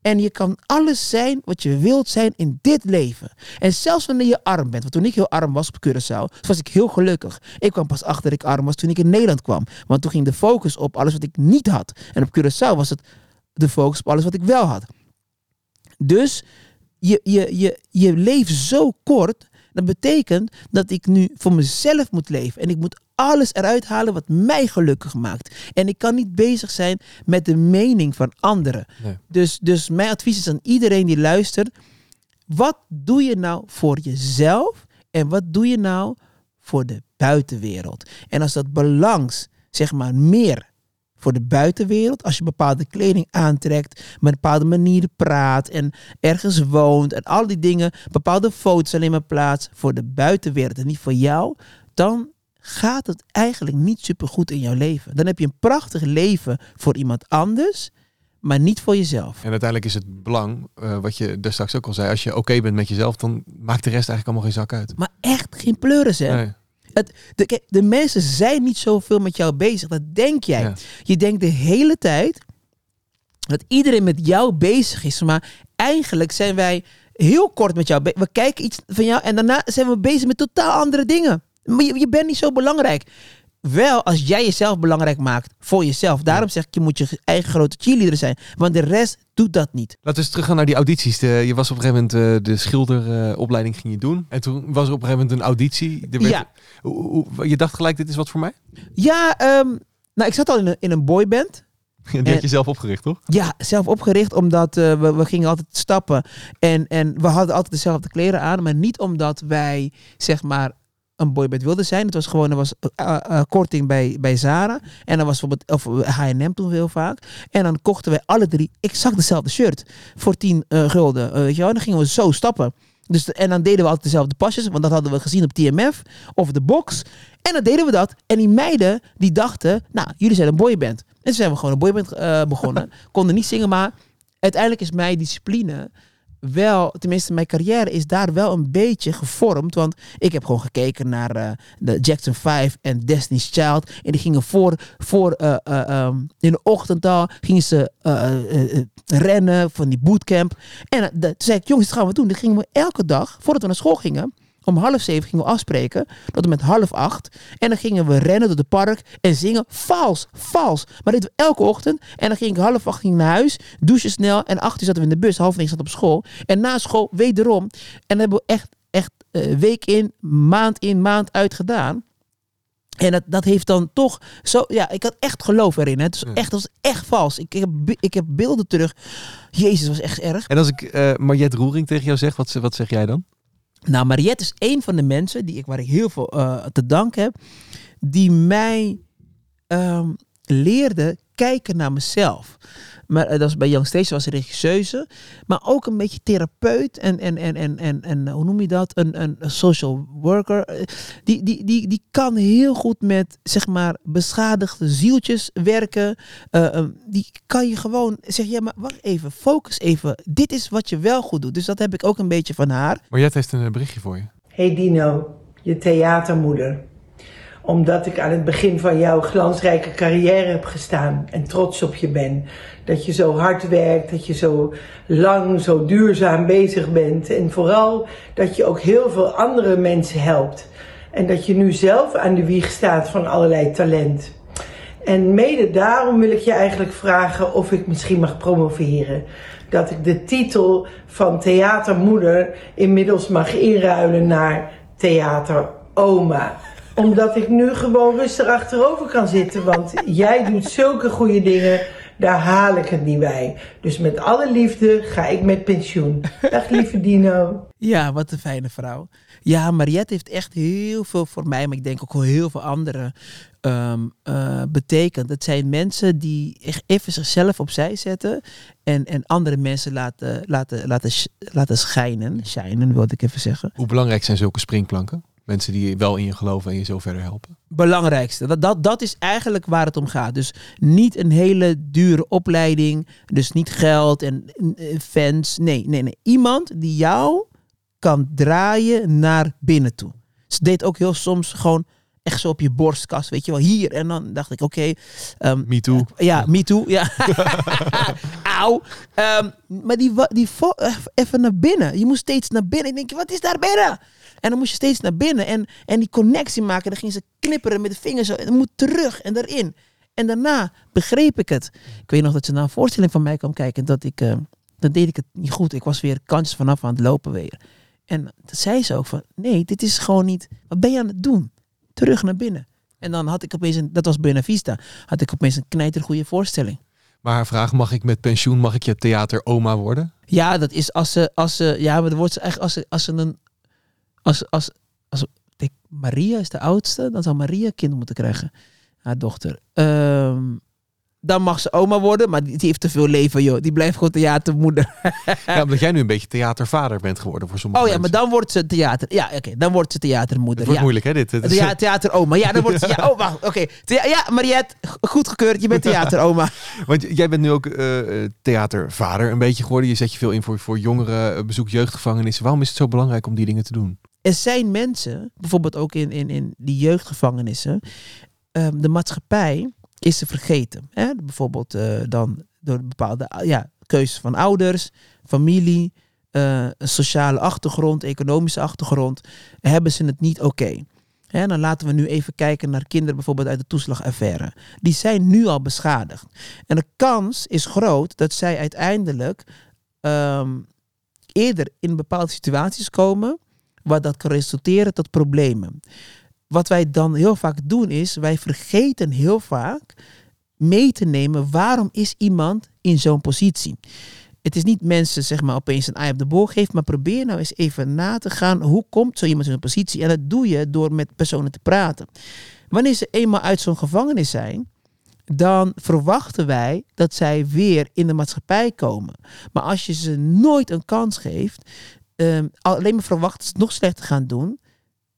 En je kan alles zijn wat je wilt zijn in dit leven. En zelfs wanneer je arm bent. Want toen ik heel arm was op Curaçao, was ik heel gelukkig. Ik kwam pas achter dat ik arm was toen ik in Nederland kwam. Want toen ging de focus op alles wat ik niet had. En op Curaçao was het de focus op alles wat ik wel had. Dus je, je, je, je leeft zo kort. Dat betekent dat ik nu voor mezelf moet leven. En ik moet alles eruit halen wat mij gelukkig maakt. En ik kan niet bezig zijn met de mening van anderen. Nee. Dus, dus mijn advies is aan iedereen die luistert. Wat doe je nou voor jezelf? En wat doe je nou voor de buitenwereld? En als dat belangs, zeg maar, meer voor de buitenwereld, als je bepaalde kleding aantrekt, met een bepaalde manier praat en ergens woont en al die dingen, bepaalde foto's alleen maar plaats voor de buitenwereld en niet voor jou, dan gaat het eigenlijk niet supergoed in jouw leven. Dan heb je een prachtig leven voor iemand anders, maar niet voor jezelf. En uiteindelijk is het belang, eh, wat je daar straks ook al zei, als je oké bent met jezelf, dan maakt de rest eigenlijk allemaal geen zak uit. Maar echt geen pleuris, hè? Nee. Het, de, kijk, de mensen zijn niet zoveel met jou bezig. Dat denk jij. Ja. Je denkt de hele tijd dat iedereen met jou bezig is. Maar eigenlijk zijn wij heel kort met jou bezig. We kijken iets van jou en daarna zijn we bezig met totaal andere dingen. Maar je, je bent niet zo belangrijk. Wel als jij jezelf belangrijk maakt voor jezelf. Daarom zeg ik, je moet je eigen grote cheerleader zijn. Want de rest doet dat niet. Laten we eens teruggaan naar die audities. De, je was op een gegeven moment eh, de schilderopleiding ging je doen. En toen was er op een gegeven moment een auditie. Er werd- Ja. Hoe- hoe- je dacht gelijk, dit is wat voor mij? Ja, ehm, nou ik zat al in een, in een boyband. Die had je zelf opgericht, toch? Ja, zelf opgericht omdat eh, we, we gingen altijd stappen. En, en we hadden altijd dezelfde kleren aan. Maar niet omdat wij, zeg maar, een boyband wilden zijn. Het was gewoon, er was eh, eh, korting bij, bij Zara. En dan was bijvoorbeeld, of H&M toen heel vaak. En dan kochten wij alle drie exact dezelfde shirt. Voor 10 eh, gulden, eh, weet je wel. En dan gingen we zo stappen. Dus, en dan deden we altijd dezelfde pasjes. Want dat hadden we gezien op TMF. Of de box. En dan deden we dat. En die meiden, die dachten, nou, jullie zijn een boyband. En toen zijn we gewoon een boyband eh, begonnen. Konden niet zingen, maar uiteindelijk is mijn discipline wel, tenminste mijn carrière is daar wel een beetje gevormd. Want ik heb gewoon gekeken naar eh, de Jackson 5 en Destiny's Child. En die gingen voor, voor eh, eh, ehm, in de ochtend al, gingen ze rennen van die bootcamp. En toen zei ik, jongens, dit gaan we doen. Dit gingen we elke dag, voordat we naar school gingen, om half zeven gingen we afspreken. Tot en met half acht. En dan gingen we rennen door het park en zingen. Vals, vals. Maar dit we elke ochtend. En dan ging ik half acht ging naar huis. Douchen snel. En acht uur zaten we in de bus. Half negen zat op school. En na school wederom. En dat hebben we echt, echt eh, week in, maand in, maand uit gedaan. En dat, dat heeft dan toch zo... Ja, ik had echt geloof erin. Hè. Het, was echt, het was echt vals. Ik, ik, heb, be- ik heb beelden terug. Jezus, was echt erg. En als ik Mariette Roering tegen jou zeg, wat, wat zeg jij dan? Nou, Mariette is een van de mensen die ik, waar ik heel veel eh, te danken heb. Die mij ehm, leerde kijken naar mezelf. Maar eh, dat was bij Young Station was regisseuse. Maar ook een beetje therapeut. En, en, en, en, en, en hoe noem je dat? Een, een, een social worker. Eh, Die, die, die, die kan heel goed met, zeg maar, beschadigde zieltjes werken. Eh, ehm, die kan je gewoon zeggen, ja, maar wacht even, focus even. Dit is wat je wel goed doet. Dus dat heb ik ook een beetje van haar. Mariette heeft een eh, berichtje voor je. Hey Dino, je theatermoeder. Omdat ik aan het begin van jouw glansrijke carrière heb gestaan en trots op je ben. Dat je zo hard werkt, dat je zo lang, zo duurzaam bezig bent. En vooral dat je ook heel veel andere mensen helpt. En dat je nu zelf aan de wieg staat van allerlei talent. En mede daarom wil ik je eigenlijk vragen of ik misschien mag promoveren. Dat ik de titel van theatermoeder inmiddels mag inruilen naar theateroma. Omdat ik nu gewoon rustig achterover kan zitten. Want jij doet zulke goede dingen. Daar haal ik het niet bij. Dus met alle liefde ga ik met pensioen. Dag lieve Dino. Ja, wat een fijne vrouw. Ja, Mariette heeft echt heel veel voor mij, maar ik denk ook wel heel veel anderen ehm, eh, betekend. Het zijn mensen die echt even zichzelf opzij zetten en, en andere mensen laten, laten, laten, laten schijnen. Schijnen, wilde ik even zeggen. Hoe belangrijk zijn zulke springplanken? Mensen die wel in je geloven en je zo verder helpen. belangrijkste. Dat, dat, dat is eigenlijk waar het om gaat. Dus niet een hele dure opleiding. Dus niet geld en eh, fans. Nee, nee, nee. Iemand die jou kan draaien naar binnen toe. Ze deed ook heel soms gewoon echt zo op je borstkast, weet je wel, hier. En dan dacht ik, oké. ehm, Me too. ja, me too. Ja. Auw. Ehm, maar die, die eff- even naar binnen. Je moest steeds naar binnen. Ik denk, wat is daar binnen? En dan moest je steeds naar binnen en, en die connectie maken. Dan ging ze knipperen met de vingers. zo. En dan moet terug en erin. En daarna begreep ik het. Ik weet nog dat ze naar een voorstelling van mij kwam kijken. Dat ik, eh, dan deed ik het niet goed. Ik was weer kantjes vanaf aan het lopen weer. En toen zei ze ook van, nee, dit is gewoon niet. Wat ben je aan het doen? Terug naar binnen. En dan had ik opeens, een, dat was Buena Vista, had ik opeens een knijtergoede voorstelling. Maar haar vraag, mag ik met pensioen, mag ik je theateroma worden? Ja, dat is als ze, als ze ja, maar dan wordt ze echt, als ze, als ze een, als, als, als, denk, Maria is de oudste, dan zou Maria kind moeten krijgen, haar dochter. Ehm, dan mag ze oma worden, maar die, die heeft te veel leven, joh. Die blijft gewoon theatermoeder. Ja, omdat jij nu een beetje theatervader bent geworden voor sommige Oh ja, maar dan wordt ze theater. Ja, oké, dan wordt ze Het theatermoeder. wordt Ja. moeilijk hè dit? Het is- Ja, theateroma. Ja, dan wordt ze. Ja, oh, wacht. Oké. Thea- Ja, Mariette, goedgekeurd. Je bent theateroma. Want jij bent nu ook eh, theatervader een beetje geworden. Je zet je veel in voor, voor jongeren, eh, bezoek jeugdgevangenissen. Waarom is het zo belangrijk om die dingen te doen? Er zijn mensen, bijvoorbeeld ook in, in, in die jeugdgevangenissen, ehm, de maatschappij is te vergeten. Hè? Bijvoorbeeld eh, dan door bepaalde ah, ja, keuzes van ouders, familie, een sociale achtergrond, economische achtergrond, hebben ze het niet oké. Hè, dan laten we nu even kijken naar kinderen bijvoorbeeld uit de toeslagaffaire. Die zijn nu al beschadigd. En de kans is groot dat zij uiteindelijk ehm, eerder in bepaalde situaties komen waar dat kan resulteren tot problemen. Wat wij dan heel vaak doen is, wij vergeten heel vaak mee te nemen waarom is iemand in zo'n positie. Het is niet mensen zeg maar opeens een ei op de boog geven, maar probeer nou eens even na te gaan hoe komt zo iemand in zo'n positie. En dat doe je door met personen te praten. Wanneer ze eenmaal uit zo'n gevangenis zijn, dan verwachten wij dat zij weer in de maatschappij komen. Maar als je ze nooit een kans geeft, ehm, alleen maar verwacht het nog slechter gaan doen.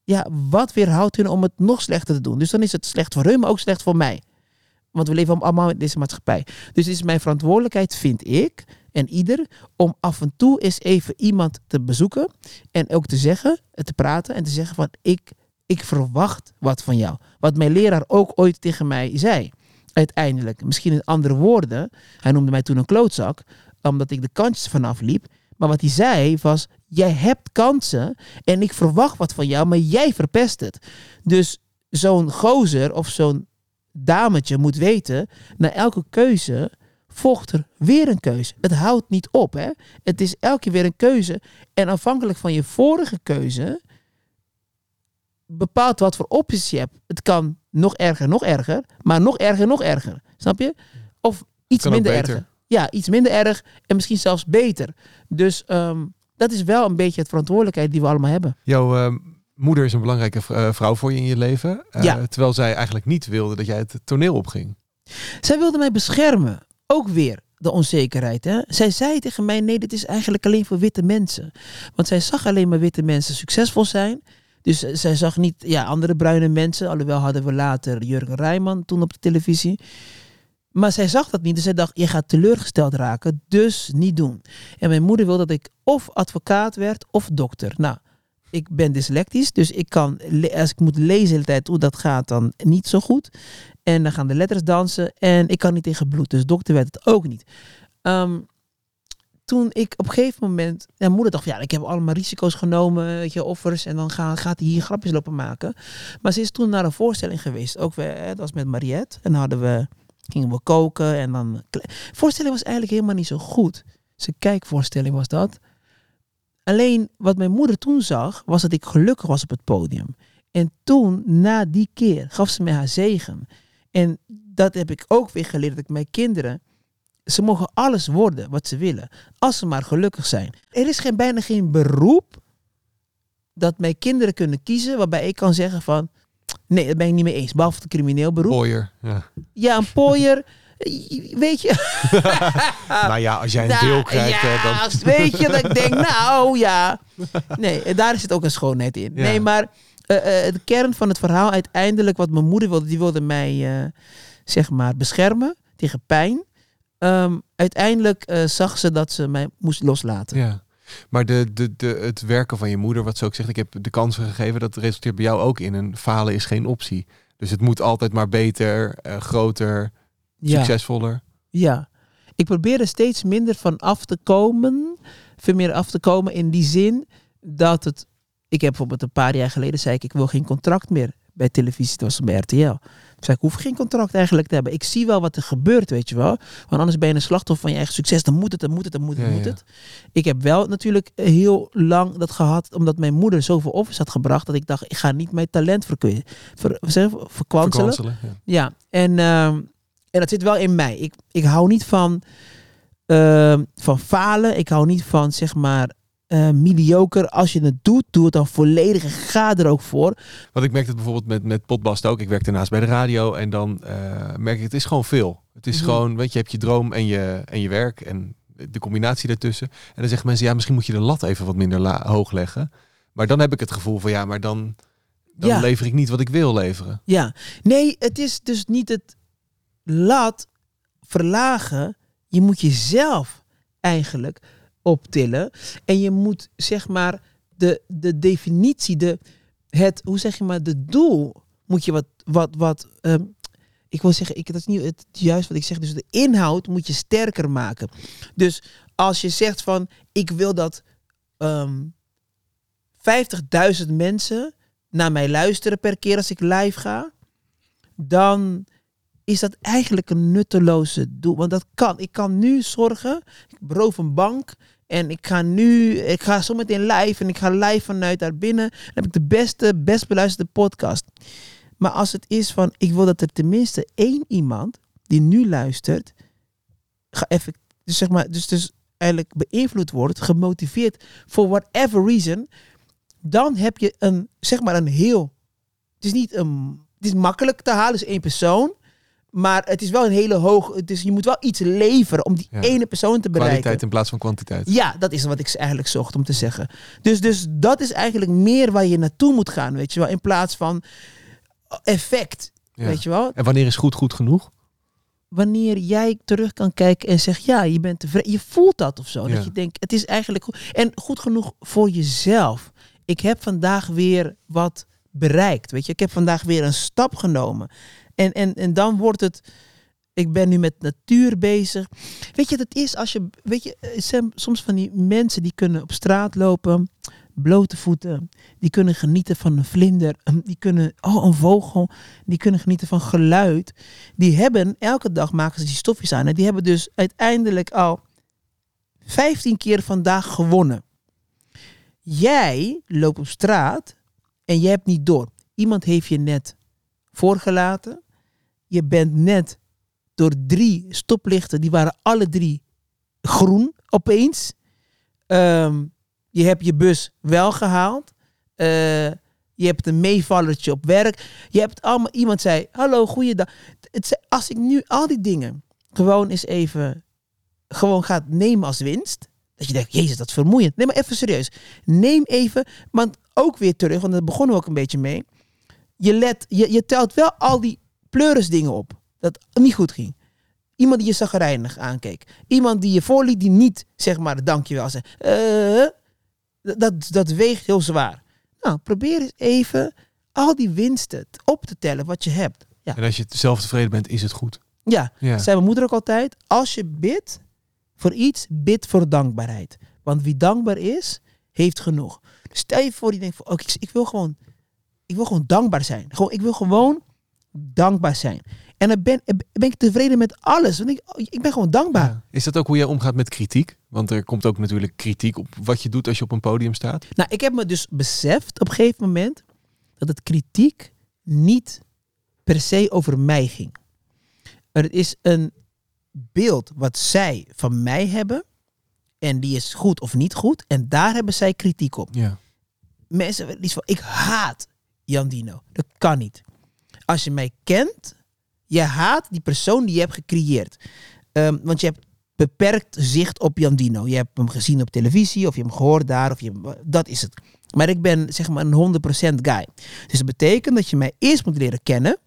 Ja, wat weerhoudt hun om het nog slechter te doen? Dus dan is het slecht voor hun, maar ook slecht voor mij. Want we leven allemaal in deze maatschappij. Dus het is mijn verantwoordelijkheid, vind ik, en ieder, om af en toe eens even iemand te bezoeken. En ook te zeggen, te praten en te zeggen van ik, ik verwacht wat van jou. Wat mijn leraar ook ooit tegen mij zei. Uiteindelijk, misschien in andere woorden. Hij noemde mij toen een klootzak, omdat ik de kantjes vanaf liep. Maar wat hij zei was, jij hebt kansen en ik verwacht wat van jou, maar jij verpest het. Dus zo'n gozer of zo'n dametje moet weten, na elke keuze volgt er weer een keuze. Het houdt niet op. Hè? Het is elke keer weer een keuze. En afhankelijk van je vorige keuze bepaalt wat voor opties je hebt. Het kan nog erger, nog erger, maar nog erger, nog erger. Snap je? Of iets minder beter. Ja, iets minder erg en misschien zelfs beter. Dus ehm, dat is wel een beetje het verantwoordelijkheid die we allemaal hebben. Jouw eh, moeder is een belangrijke eh, vrouw voor je in je leven. eh, Ja. Terwijl zij eigenlijk niet wilde dat jij het toneel opging. Zij wilde mij beschermen. Ook weer de onzekerheid. Hè? Zij zei tegen mij: nee, dit is eigenlijk alleen voor witte mensen. Want zij zag alleen maar witte mensen succesvol zijn. Dus eh, zij zag niet ja, andere bruine mensen. Alhoewel hadden we later Jurgen Rijman toen op de televisie. Maar zij zag dat niet. Dus zij dacht: je gaat teleurgesteld raken. Dus niet doen. En mijn moeder wilde dat ik of advocaat werd of dokter. Nou, ik ben dyslectisch, dus ik kan, als ik moet lezen de hele tijd hoe dat gaat, dan niet zo goed. En dan gaan de letters dansen en ik kan niet tegen bloed, dus dokter werd het ook niet. Ehm, toen ik op een gegeven moment, mijn moeder dacht, ja, ik heb allemaal risico's genomen, weet je, offers, en dan ga, gaat hij hier grapjes lopen maken. Maar ze is toen naar een voorstelling geweest, ook dat was met Mariette, en dan hadden we, gingen we koken en dan, voorstelling was eigenlijk helemaal niet zo goed. Zijn kijkvoorstelling was dat. Alleen wat mijn moeder toen zag, was dat ik gelukkig was op het podium. En toen, na die keer, gaf ze mij haar zegen. En dat heb ik ook weer geleerd dat ik mijn kinderen. Ze mogen alles worden wat ze willen, als ze maar gelukkig zijn. Er is geen, bijna geen beroep dat mijn kinderen kunnen kiezen, waarbij ik kan zeggen van, nee, dat ben ik niet mee eens, behalve het crimineel beroep. Pooier. Ja. Ja, een pooier, weet je, nou ja, als jij een deel krijgt, ja, dan... als- weet je dat ik denk, nou ja. Nee, daar zit ook een schoonheid in. Ja. Nee, maar eh, eh, de kern van het verhaal uiteindelijk, wat mijn moeder wilde, die wilde mij, eh, zeg maar, beschermen tegen pijn. Ehm, uiteindelijk zag ze dat ze mij moest loslaten. Ja. Maar de, de, de, het werken van je moeder, wat ze ook zegt, ik heb de kansen gegeven, dat resulteert bij jou ook in een falen is geen optie. Dus het moet altijd maar beter, eh, groter, Ja. succesvoller. Ja. Ik probeer er steeds minder van af te komen. Veel meer af te komen in die zin dat het... Ik heb bijvoorbeeld een paar jaar geleden zei ik, ik wil geen contract meer bij televisie. Dat was bij RTL. Ik zei, ik hoef geen contract eigenlijk te hebben. Ik zie wel wat er gebeurt, weet je wel. Want anders ben je een slachtoffer van je eigen succes. Dan moet het, dan moet het, dan moet het, Ja, moet ja. het. Ik heb wel natuurlijk heel lang dat gehad, omdat mijn moeder zoveel offers had gebracht, dat ik dacht, ik ga niet mijn talent verkwe- ver, ver, verkwanselen. Verkwanselen, ja. Ja, en, ehm, en dat zit wel in mij. Ik, ik hou niet van, ehm, van falen. Ik hou niet van, zeg maar, eh mediocre. Als je het doet, doe het dan volledig en ga er ook voor. Want ik merk het bijvoorbeeld met, met Potbast ook. Ik werk daarnaast bij de radio en dan eh, merk ik, het is gewoon veel. Het is Mhm. gewoon, weet je, hebt je droom en je, en je werk en de combinatie daartussen. En dan zeggen mensen, ja, misschien moet je de lat even wat minder hoog leggen. Maar dan heb ik het gevoel van, ja, maar dan, dan Ja. lever ik niet wat ik wil leveren. Ja, nee, het is dus niet het lat verlagen. Je moet jezelf eigenlijk optillen. En je moet, zeg maar, de, de definitie, de, het, hoe zeg je maar, de doel moet je wat, wat, wat, ehm, ik wil zeggen, ik, dat is niet het juist wat ik zeg. Dus de inhoud moet je sterker maken. Dus als je zegt van, ik wil dat ehm 50.000 mensen naar mij luisteren per keer als ik live ga, dan is dat eigenlijk een nutteloze doel. Want dat kan. Ik kan nu zorgen, ik beroof een bank en ik ga nu, ik ga zometeen live en ik ga live vanuit daar binnen. Dan heb ik de beste, best beluisterde podcast. Maar als het is van, ik wil dat er tenminste één iemand die nu luistert, ga effect, dus zeg maar, dus, dus eigenlijk beïnvloed wordt, gemotiveerd, for whatever reason, dan heb je een, zeg maar, een heel, het is niet een, het is makkelijk te halen, is één persoon, maar het is wel een hele hoog, dus je moet wel iets leveren om die Ja. ene persoon te bereiken. Kwaliteit in plaats van kwantiteit. Ja, dat is wat ik eigenlijk zocht om te zeggen. Dus, dus dat is eigenlijk meer waar je naartoe moet gaan, weet je wel. In plaats van effect, Ja. weet je wel. En wanneer is goed goed genoeg? Wanneer jij terug kan kijken en zegt, ja, je bent tevreden. Je voelt dat of zo. Ja. Dat je denkt, het is eigenlijk goed. En goed genoeg voor jezelf. Ik heb vandaag weer wat bereikt, weet je. Ik heb vandaag weer een stap genomen. En, en, en dan wordt het... Ik ben nu met natuur bezig. Weet je, dat is als je... Weet je, zijn soms van die mensen die kunnen op straat lopen... blote voeten. Die kunnen genieten van een vlinder. Die kunnen... Oh, een vogel. Die kunnen genieten van geluid. Die hebben... Elke dag maken ze die stofjes aan. En die hebben dus uiteindelijk al... 15 keer vandaag gewonnen. Jij loopt op straat... en je hebt niet door. Iemand heeft je net voorgelaten. Je bent net door drie stoplichten, die waren alle drie groen opeens. Ehm, je hebt je bus wel gehaald. Eh, je hebt een meevallertje op werk. Je hebt allemaal iemand zei: Hallo, goeiedag. Het, als ik nu al die dingen gewoon eens even gewoon gaat nemen als winst. Dat je denkt, jezus, dat is vermoeiend. Nee, maar even serieus. Neem even, want ook weer terug, want daar begonnen we ook een beetje mee. Je, let, je, je telt wel al die pleuris dingen op. Dat niet goed ging. Iemand die je zagrijnig aankeek. Iemand die je voorliet die niet, zeg maar, dankjewel zei. Eh, dat, dat weegt heel zwaar. Nou, probeer eens even al die winsten op te tellen wat je hebt. Ja, En als je zelf tevreden bent, is het goed. ja. Ja. zei mijn moeder ook altijd. Als je bidt voor iets, bid voor dankbaarheid. Want wie dankbaar is, heeft genoeg. Dus stel je voor, die denkt van, oké, ik, ik wil gewoon, ik wil gewoon dankbaar zijn. Gewoon, ik wil gewoon dankbaar zijn. En dan ben, ben ik tevreden met alles. Want ik, ik ben gewoon dankbaar. Ja. Is dat ook hoe jij omgaat met kritiek? Want er komt ook natuurlijk kritiek op wat je doet als je op een podium staat. Nou, ik heb me dus beseft op een gegeven moment dat het kritiek niet per se over mij ging. Er is een beeld wat zij van mij hebben en die is goed of niet goed en daar hebben zij kritiek op. Ja. Mensen van, ik haat Jan Dino. Dat kan niet. Als je mij kent, je haat die persoon die je hebt gecreëerd. Ehm, want je hebt beperkt zicht op Jan Dino. Je hebt hem gezien op televisie, of je hem gehoord daar, of je dat is het. Maar ik ben zeg maar een 100% guy. Dus dat betekent dat je mij eerst moet leren kennen,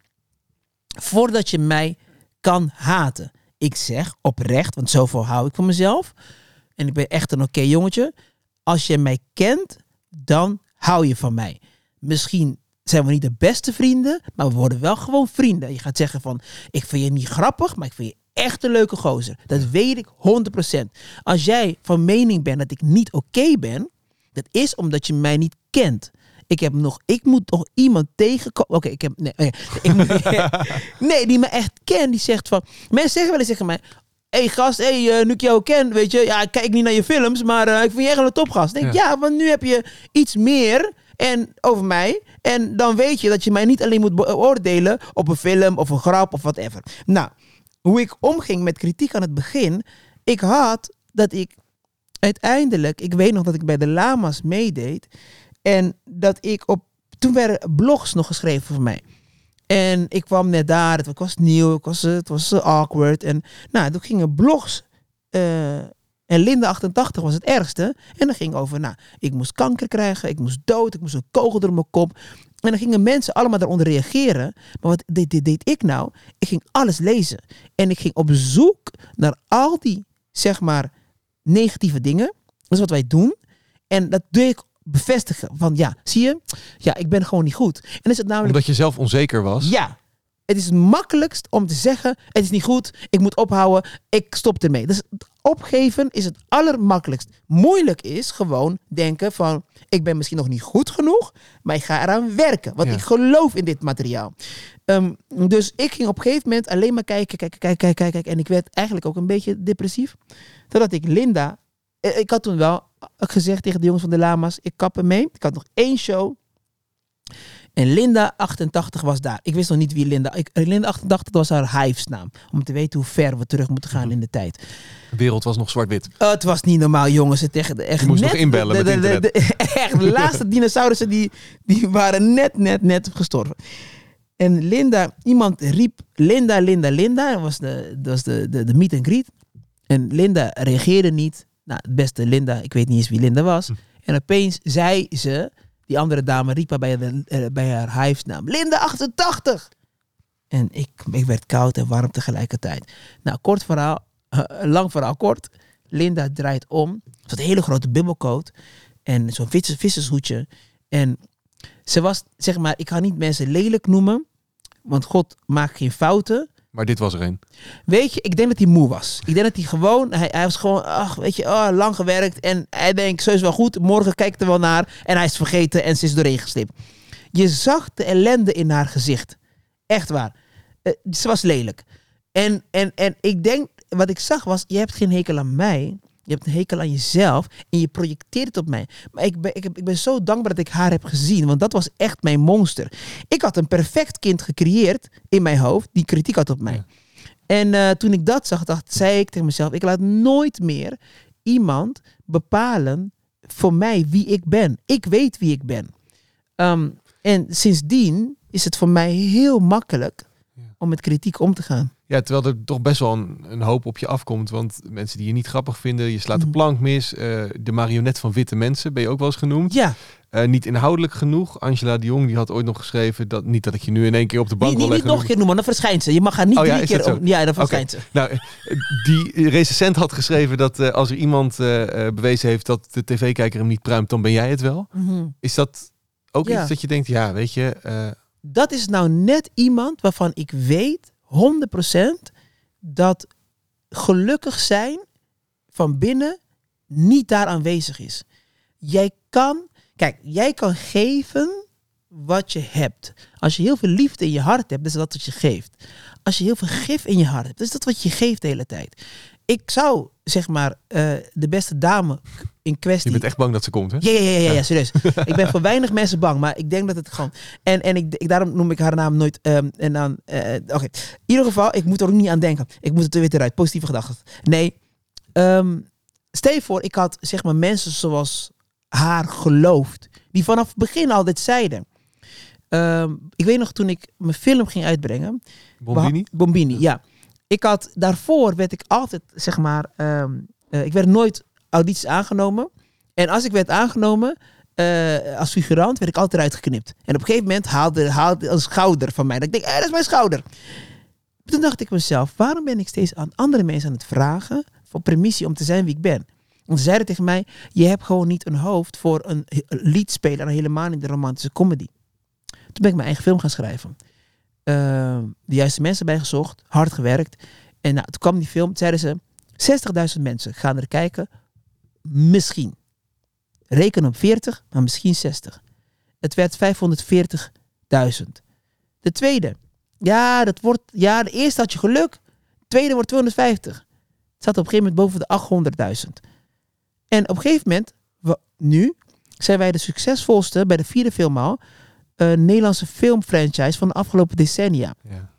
voordat je mij kan haten. Ik zeg oprecht, want zoveel hou ik van mezelf. En ik ben echt een oké jongetje. Als je mij kent, dan hou je van mij. Misschien zijn we niet de beste vrienden, maar we worden wel gewoon vrienden. Je gaat zeggen van, ik vind je niet grappig, maar ik vind je echt een leuke gozer. Dat weet ik 100%. Als jij van mening bent dat ik niet oké ben, dat is omdat je mij niet kent. Ik heb nog, ik moet nog iemand tegenkomen. Oké, ik heb, nee, ik moet- nee, die me echt kent. Die zegt van, mensen zeggen wel eens tegen mij, hey gast, hey, eh, nu ik jou ken, weet je, ja, ik kijk niet naar je films, maar eh, ik vind je echt een topgast. Denk, ja. want nu heb je iets meer en, over mij. En dan weet je dat je mij niet alleen moet beoordelen op een film of een grap of whatever. Nou, hoe ik omging met kritiek aan het begin, ik had dat ik uiteindelijk, ik weet nog dat ik bij de Lama's meedeed en dat ik op, toen werden blogs nog geschreven voor mij. En ik kwam net daar, het was nieuw, ik was, het was eh, awkward. En nou, toen gingen blogs. eh, en Linda 88 was het ergste. En dat ging over, nou, ik moest kanker krijgen, ik moest dood, ik moest een kogel door mijn kop. En dan gingen mensen allemaal daaronder reageren. Maar wat deed, deed, deed ik nou? Ik ging alles lezen. En ik ging op zoek naar al die, zeg maar, negatieve dingen. Dat is wat wij doen. En dat doe ik bevestigen. Van ja, zie je? Ja, ik ben gewoon niet goed. En dan is het namelijk... Omdat je zelf onzeker was. Ja. Het is het makkelijkst om te zeggen: het is niet goed, ik moet ophouden, ik stop ermee. Dus het opgeven is het allermakkelijkst. Moeilijk is gewoon denken van: ik ben misschien nog niet goed genoeg, maar ik ga eraan werken. Want Ja. ik geloof in dit materiaal. Ehm, dus ik ging op een gegeven moment alleen maar kijken, kijken, kijken, kijken, kijken. kijken. En ik werd eigenlijk ook een beetje depressief. Totdat ik Linda. eh, Ik had toen wel gezegd tegen de jongens van de Lama's: ik kap ermee. Ik had nog één show. En Linda 88 was daar. Ik wist nog niet wie Linda. Ik, Linda 88 was haar hives-naam. Om te weten hoe ver we terug moeten gaan in de tijd. De wereld was nog zwart-wit. Oh, het was niet normaal, jongens. Het echt, echt Je moest net nog inbellen de, de, de, echt, de laatste dinosaurussen die, die waren net, net, net gestorven. En Linda, iemand riep Linda, Linda, Linda. Dat was de, dat was de, de, de meet and greet. En Linda reageerde niet. Nou, het beste Linda, ik weet niet eens wie Linda was. En opeens zei ze, die andere dame riep haar bij, eh, bij haar hives-naam. Linda 88! En ik, ik werd koud en warm tegelijkertijd. Nou, kort verhaal, eh, lang verhaal kort. Linda draait om. Ze een hele grote bubbelcoat. En zo'n vissers, vissershoedje. En ze was, zeg maar, ik ga niet mensen lelijk noemen. Want God maakt geen fouten. Maar dit was er een. Weet je, ik denk dat hij moe was. Ik denk dat hij gewoon, hij, hij was gewoon, ach, weet je, oh, lang gewerkt. En hij denkt, zo is wel goed. Morgen kijkt er wel naar. En hij is vergeten en ze is doorheen geslipt. Je zag de ellende in haar gezicht. Echt waar. Eh, ze was lelijk. En, en, en ik denk, wat ik zag was, je hebt geen hekel aan mij. Je hebt een hekel aan jezelf en je projecteert het op mij. Maar ik ben, ik, ik ben zo dankbaar dat ik haar heb gezien, want dat was echt mijn monster. Ik had een perfect kind gecreëerd in mijn hoofd die kritiek had op mij. En eh, toen ik dat zag, dacht, zei ik tegen mezelf: ik laat nooit meer iemand bepalen voor mij wie ik ben. Ik weet wie ik ben. Ehm, en sindsdien is het voor mij heel makkelijk om met kritiek om te gaan. Ja, terwijl er toch best wel een, een hoop op je afkomt. Want mensen die je niet grappig vinden, je slaat de Mhm. plank mis. eh, de marionet van witte mensen ben je ook wel eens genoemd. Ja, Eh, niet inhoudelijk genoeg. Angela de Jong die had ooit nog geschreven dat niet dat ik je nu in één keer op de bank wil niet, niet leggen. nog een keer noemen, dan verschijnt ze. Je mag haar niet Oh ja, drie is keer... om- ja, dan verschijnt ze. Nou, eh, die recensent had geschreven dat als er iemand bewezen heeft dat de tv-kijker hem niet pruimt, dan ben jij het wel. Mhm. Is dat ook Ja. iets dat je denkt, ja, weet je, dat is nou net iemand waarvan ik weet 100% dat gelukkig zijn van binnen niet daar aanwezig is. Jij kan, kijk, jij kan geven wat je hebt. Als je heel veel liefde in je hart hebt, is dat wat je geeft. Als je heel veel gif in je hart hebt, is dat wat je geeft de hele tijd. Ik zou, zeg maar, eh, de beste dame in je kwestie... bent echt bang dat ze komt, hè? Ja, ja, ja, ja, ja, serieus. ik ben voor weinig mensen bang, maar ik denk dat het gewoon. En, en ik, ik, daarom noem ik haar naam nooit. ehm, en dan. eh, Oké. In ieder geval, ik moet er ook niet aan denken. Ik moet het er weer eruit. Positieve gedachten. Nee. stel je voor, ik had zeg maar mensen zoals haar geloofd. Die vanaf het begin al dit zeiden. Ehm, ik weet nog toen ik mijn film ging uitbrengen. Bombini? Bombini, ja. Ik had, daarvoor werd ik altijd, zeg maar, eh, ik werd nooit audities aangenomen. En als ik werd aangenomen eh, als figurant, werd ik altijd eruit geknipt. En op een gegeven moment haalde, haalde een schouder van mij. Dat ik denk, eh, dat is mijn schouder. Toen dacht ik mezelf, waarom ben ik steeds aan andere mensen aan het vragen voor permissie om te zijn wie ik ben? Want ze zeiden tegen mij, je hebt gewoon niet een hoofd voor een liedspeler en helemaal niet de romantische comedy. Toen ben ik mijn eigen film gaan schrijven eh, de juiste mensen bijgezocht, hard gewerkt. En nou, toen kwam die film, zeiden ze, 60.000 mensen gaan er kijken. Misschien. Reken op 40, maar misschien 60. Het werd 540.000. De tweede. Ja, dat wordt, ja, de eerste had je geluk. De tweede wordt 250. Het zat op een gegeven moment boven de 800.000. En op een gegeven moment, we- nu, zijn wij de succesvolste bij de vierde film al. eh, Nederlandse filmfranchise van de afgelopen decennia. Ja.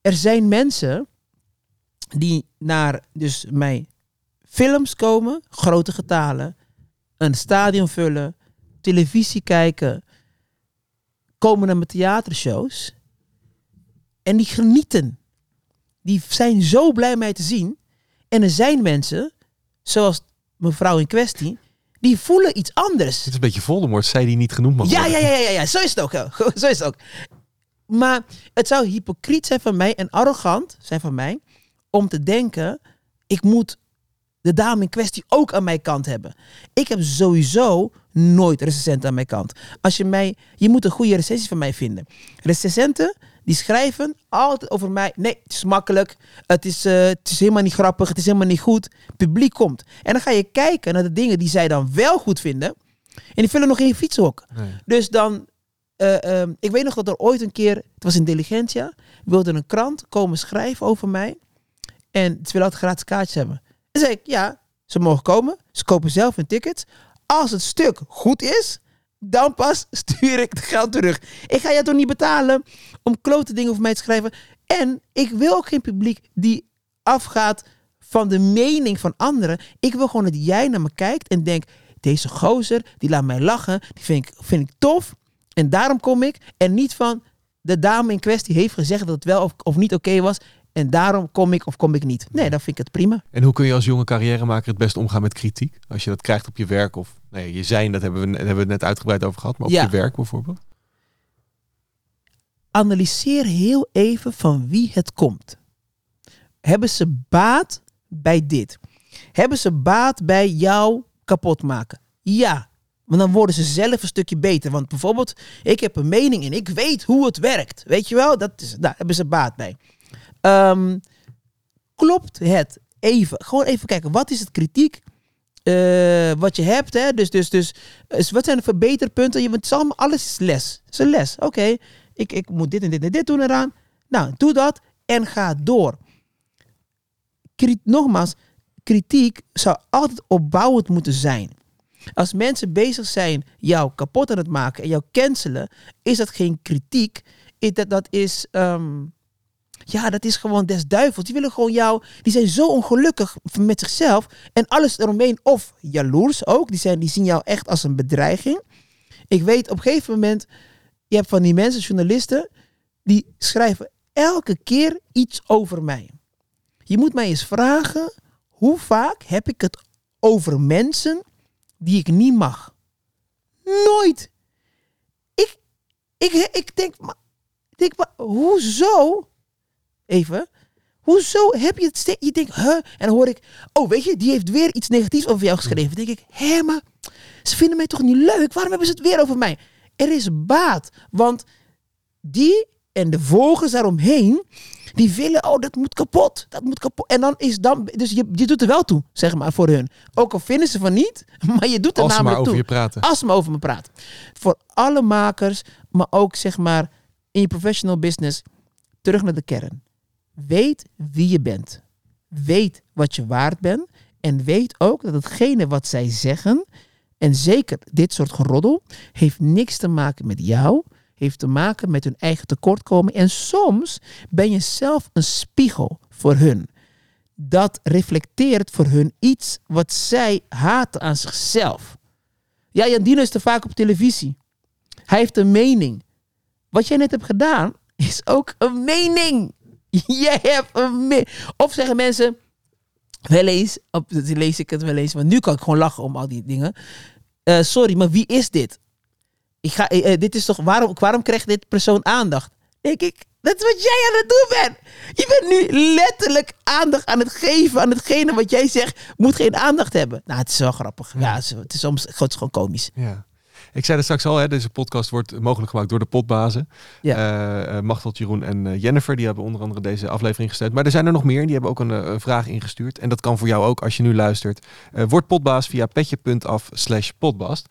Er zijn mensen die naar dus mijn films komen, grote getalen, een stadion vullen, televisie kijken, komen naar mijn theatershows en die genieten. Die zijn zo blij mij te zien. En er zijn mensen, zoals mevrouw in kwestie, die voelen iets anders. Dit is een beetje Voldemort, zij die niet genoemd mag Ja, ja, ja, ja, ja, zo is het ook. Zo is het ook. Maar het zou hypocriet zijn van mij en arrogant zijn van mij om te denken, ik moet de dame in kwestie ook aan mijn kant hebben. Ik heb sowieso nooit recensenten aan mijn kant. Als je mij, je moet een goede recensie van mij vinden. Recensenten die schrijven altijd over mij. Nee, het is makkelijk. Het is, eh, het is helemaal niet grappig. Het is helemaal niet goed. Publiek komt. En dan ga je kijken naar de dingen die zij dan wel goed vinden. En die vullen nog in je fietshok. Nee. Dus dan, eh, ehm, ik weet nog dat er ooit een keer, het was in Diligentia, wilde een krant komen schrijven over mij. En ze willen altijd gratis kaartjes hebben. En zei ik, ja, ze mogen komen. Ze kopen zelf hun tickets. Als het stuk goed is, dan pas stuur ik het geld terug. Ik ga je toch niet betalen om klote dingen over mij te schrijven. En ik wil ook geen publiek die afgaat van de mening van anderen. Ik wil gewoon dat jij naar me kijkt en denkt, deze gozer, die laat mij lachen. Die vind ik, vind ik tof. En daarom kom ik. En niet van, de dame in kwestie heeft gezegd dat het wel of niet oké was. En daarom kom ik of kom ik niet. Nee, dan vind ik het prima. En hoe kun je als jonge carrièremaker het best omgaan met kritiek? Als je dat krijgt op je werk of nee, je zijn, dat hebben we, net- hebben we het net uitgebreid over gehad, maar op Ja. je werk bijvoorbeeld. analyseer heel even van wie het komt. Hebben ze baat bij dit? Hebben ze baat bij jou kapot maken? Ja, want dan worden ze zelf een stukje beter. Want bijvoorbeeld, ik heb een mening en ik weet hoe het werkt. Weet je wel? Dat is, daar hebben ze baat bij. Ehm, klopt het even? Gewoon even kijken, wat is het kritiek? eh, wat je hebt, hè? Dus, dus, dus, wat zijn de verbeterpunten? Je, het is alles is les. Het is een les. Oké, ik, ik moet dit en dit en dit doen eraan. Nou, doe dat en ga door. Nogmaals, kritiek zou altijd opbouwend moeten zijn. Als mensen bezig zijn jou kapot aan het maken en jou cancelen, is dat geen kritiek. Is dat, dat is, ehm, ja, dat is gewoon des duivels. Die willen gewoon jou, die zijn zo ongelukkig met zichzelf en alles eromheen. Of jaloers ook, die, zijn, die zien jou echt als een bedreiging. Ik weet op een gegeven moment, je hebt van die mensen, journalisten, die schrijven elke keer iets over mij. Je moet mij eens vragen, hoe vaak heb ik het over mensen die ik niet mag? Nooit. Ik, ik, ik denk, denk, maar hoezo? Even. Hoezo heb je het steeds... Je denkt, huh? En dan hoor ik, oh weet je, die heeft weer iets negatiefs over jou geschreven. Dan denk ik, hé, maar ze vinden mij toch niet leuk? Waarom hebben ze het weer over mij? Er is baat. Want die en de volgers daaromheen, die willen, oh, dat moet kapot. Dat moet kapot. En dan is dan, dus je, je doet er wel toe, zeg maar, voor hun. Ook al vinden ze van niet, maar je doet er Als namelijk over toe. je praten. Als ze maar over me praten. Voor alle makers, maar ook zeg maar in je professional business, terug naar de kern. Weet wie je bent. Weet wat je waard bent. En weet ook dat hetgene wat zij zeggen, en zeker dit soort geroddel, heeft niks te maken met jou. Heeft te maken met hun eigen tekortkoming. En soms ben je zelf een spiegel voor hun. Dat reflecteert voor hun iets wat zij haten aan zichzelf. Ja, Jan Dino is te vaak op televisie. Hij heeft een mening. Wat jij net hebt gedaan, is ook een mening. Jij hebt. Of zeggen mensen, wel eens, op, lees ik het wel eens, maar nu kan ik gewoon lachen om al die dingen. Eh, sorry, maar wie is dit? Ik ga, eh, eh, dit is toch, waarom, waarom krijgt dit persoon aandacht? Denk ik, dat is wat jij aan het doen bent. Je bent nu letterlijk aandacht aan het geven aan hetgene wat jij zegt, moet geen aandacht hebben. Nou, het is wel grappig. Ja, het is, het is soms het is gewoon komisch. Ja. Ik zei het straks al, hè, deze podcast wordt mogelijk gemaakt door de potbazen. Ja. Eh, eh, Machteld, Jeroen en eh, Jennifer, die hebben onder andere deze aflevering gesteund. Maar er zijn er nog meer, die hebben ook een, vraag ingestuurd. En dat kan voor jou ook als je nu luistert. Eh, word potbaas via petje.af slash potbast.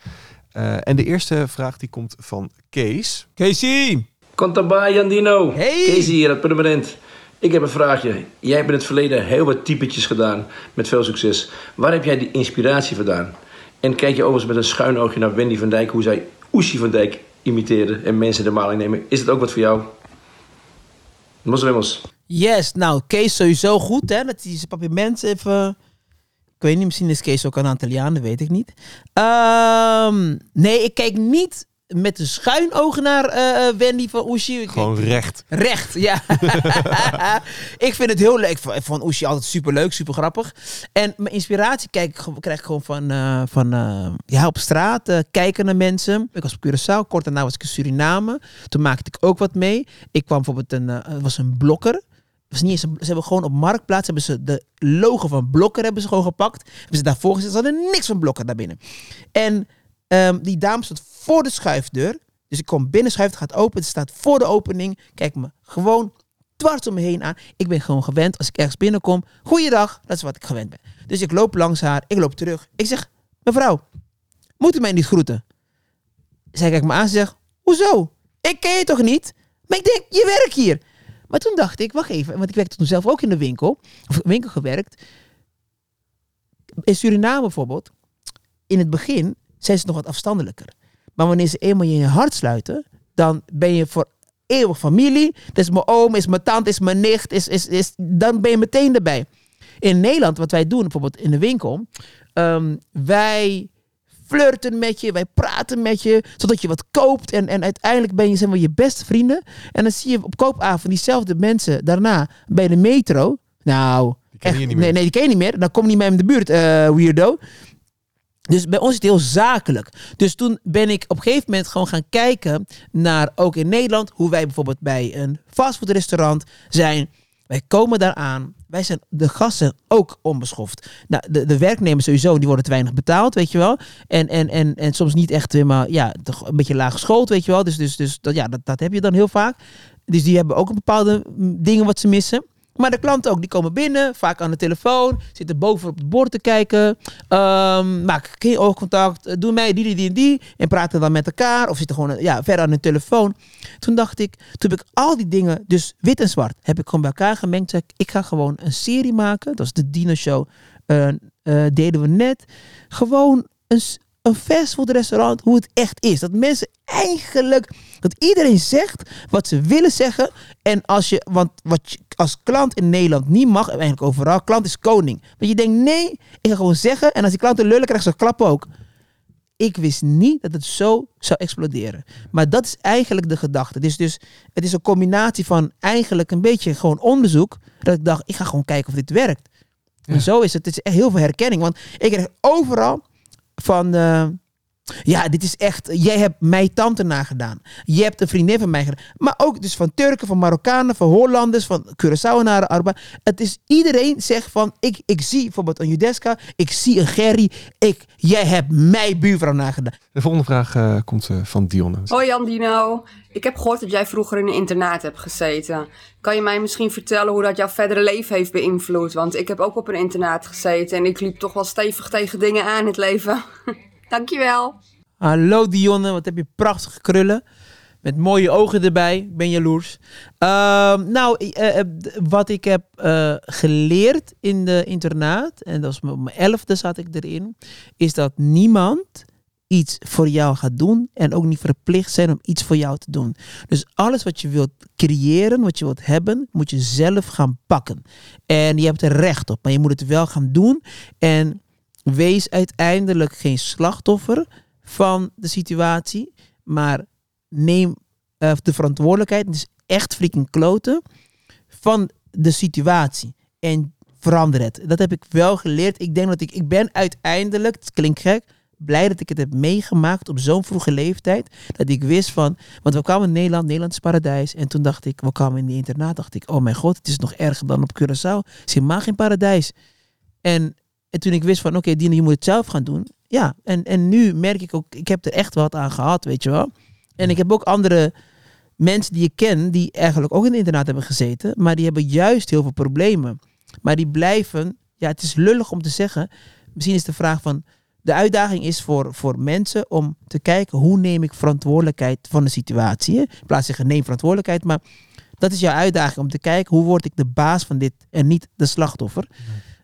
Eh, en de eerste vraag die komt van Kees. Casey! Contabay, Jandino. Hey. Kees hier, het permanent. Ik heb een vraagje. Jij hebt in het verleden heel wat typetjes gedaan met veel succes. Waar heb jij die inspiratie vandaan? En kijk je overigens met een schuin oogje naar Wendy van Dijk, hoe zij Oesie van Dijk imiteerde en mensen de maling nemen. Is het ook wat voor jou? Moslimmels. Yes, nou, Kees sowieso goed, hè? Dat hij zijn papiermens even... Ik weet niet, misschien is Kees ook een Antilliaan, dat weet ik niet. Ehm, nee, ik kijk niet met een schuin oog naar eh, eh, Wendy van Oeshi. Gewoon recht. Recht, ja. ik vind het heel leuk. Ik vond- Oeshi altijd super leuk, super grappig. En mijn inspiratie kijk, krijg ik gewoon van, eh, van ja, op straat, kijken naar mensen. Ik was op Curaçao, kort daarna was ik in Suriname. Toen maakte ik ook wat mee. Ik kwam bijvoorbeeld een, was een blokker. Was niet eens een- ze hebben gewoon op Marktplaats hebben ze de logo van Blokker hebben ze gewoon gepakt. Hebben ze daarvoor gezet. Ze hadden niks van Blokker daar binnen. En ehm, die dame stond voor de schuifdeur. Dus ik kom binnen, schuif gaat open. Het staat voor de opening. Kijk me gewoon dwars om me heen aan. Ik ben gewoon gewend als ik ergens binnenkom. Goeiedag, dat is wat ik gewend ben. Dus ik loop langs haar, ik loop terug. Ik zeg, mevrouw, moet u mij niet groeten? Zij kijkt me aan en zegt, hoezo? Ik ken je toch niet? Maar ik denk, je werkt hier. Maar toen dacht ik, wacht even, want ik werkte toen zelf ook in de winkel, of winkel gewerkt. In Suriname bijvoorbeeld, in het begin zijn ze nog wat afstandelijker. Maar wanneer ze eenmaal je in je hart sluiten, dan ben je voor eeuwig familie. Dat is mijn oom, is mijn tante, is mijn nicht, is, is, is, dan ben je meteen erbij. In Nederland, wat wij doen, bijvoorbeeld in de winkel, ehm, wij flirten met je, wij praten met je, zodat je wat koopt. En, en uiteindelijk ben je zeg maar, je beste vrienden. En dan zie je op koopavond diezelfde mensen daarna bij de metro. Nou, Die ken je echt, niet nee, meer. nee, die ken je niet meer. Dan kom je niet meer in de buurt, eh, weirdo. Dus bij ons is het heel zakelijk. Dus toen ben ik op een gegeven moment gewoon gaan kijken naar, ook in Nederland, hoe wij bijvoorbeeld bij een fastfoodrestaurant zijn. Wij komen daar aan. Wij zijn de gasten ook onbeschoft. Nou, de, de werknemers sowieso, die worden te weinig betaald, weet je wel. En, en, en, en soms niet echt helemaal, ja, een beetje laag geschoold, weet je wel. Dus, dus, dus dat, ja, dat, dat heb je dan heel vaak. Dus die hebben ook een bepaalde mm, dingen wat ze missen. Maar de klanten ook, die komen binnen, vaak aan de telefoon, zitten boven op het bord te kijken. Ehm maak geen oogcontact, eh, doen mij die, die, en die. En praten dan met elkaar of zitten gewoon eh, ja, verder aan de telefoon. Toen dacht ik, toen heb ik al die dingen, dus wit en zwart, heb ik gewoon bij elkaar gemengd. Zeg ik, ga gewoon een serie maken. Dat was de Dino Show. eh, deden we net. Gewoon een, een fastfoodrestaurant, hoe het echt is. Dat mensen eigenlijk, dat iedereen zegt wat ze willen zeggen. En als je, want wat je als klant in Nederland niet mag, en eigenlijk overal, klant is koning. Want je denkt, nee, ik ga gewoon zeggen. En als die klant een lullen krijgt, ze klappen ook. Ik wist niet dat het zo zou exploderen. Maar dat is eigenlijk de gedachte. Dus, dus het is een combinatie van eigenlijk een beetje gewoon onderzoek. Dat ik dacht, ik ga gewoon kijken of dit werkt. En zo is het. Het is echt heel veel herkenning. Want ik kreeg overal van... eh, Ja, dit is echt. Jij hebt mijn tante nagedaan. Je hebt een vriendin van mij gedaan. Maar ook dus van Turken, van Marokkanen, van Hollanders, van Curaçaoenaren, Aruba. Het is iedereen zegt van. Ik, ik zie bijvoorbeeld een Judeska. Ik zie een Gerry. Ik, jij hebt mijn buurvrouw nagedaan. De volgende vraag eh, komt eh, van Dionne. Hoi Andino, ik heb gehoord dat jij vroeger in een internaat hebt gezeten. Kan je mij misschien vertellen hoe dat jouw verdere leven heeft beïnvloed? Want ik heb ook op een internaat gezeten en ik liep toch wel stevig tegen dingen aan in het leven. Dankjewel. Hallo Dionne, wat heb je prachtige krullen. Met mooie ogen erbij. Ben jaloers. Ehm, nou, eh, eh, d- wat ik heb eh, geleerd in de internaat, en dat was mijn elfde zat ik erin, is dat niemand iets voor jou gaat doen en ook niet verplicht zijn om iets voor jou te doen. Dus alles wat je wilt creëren, wat je wilt hebben, moet je zelf gaan pakken. En je hebt er recht op, maar je moet het wel gaan doen. En wees uiteindelijk geen slachtoffer van de situatie, maar neem eh, de verantwoordelijkheid, dus echt freaking kloten, van de situatie. En verander het. Dat heb ik wel geleerd. Ik denk dat ik, ik ben uiteindelijk, het klinkt gek, blij dat ik het heb meegemaakt op zo'n vroege leeftijd. Dat ik wist van, want we kwamen in Nederland, Nederlands paradijs. En toen dacht ik, we kwamen in die internaat, dacht ik, oh mijn god, het is nog erger dan op Curaçao. Het is helemaal geen paradijs. En, en toen ik wist van, oké, Dino, je moet het zelf gaan doen. Ja, en, en nu merk ik ook, ik heb er echt wat aan gehad, weet je wel. En ik heb ook andere mensen die ik ken, die eigenlijk ook in het internaat hebben gezeten, maar die hebben juist heel veel problemen. Maar die blijven, ja, het is lullig om te zeggen. Misschien is de vraag van, de uitdaging is voor, voor mensen om te kijken hoe neem ik verantwoordelijkheid van de situatie. In plaats van zeggen neem verantwoordelijkheid, maar dat is jouw uitdaging om te kijken hoe word ik de baas van dit en niet de slachtoffer.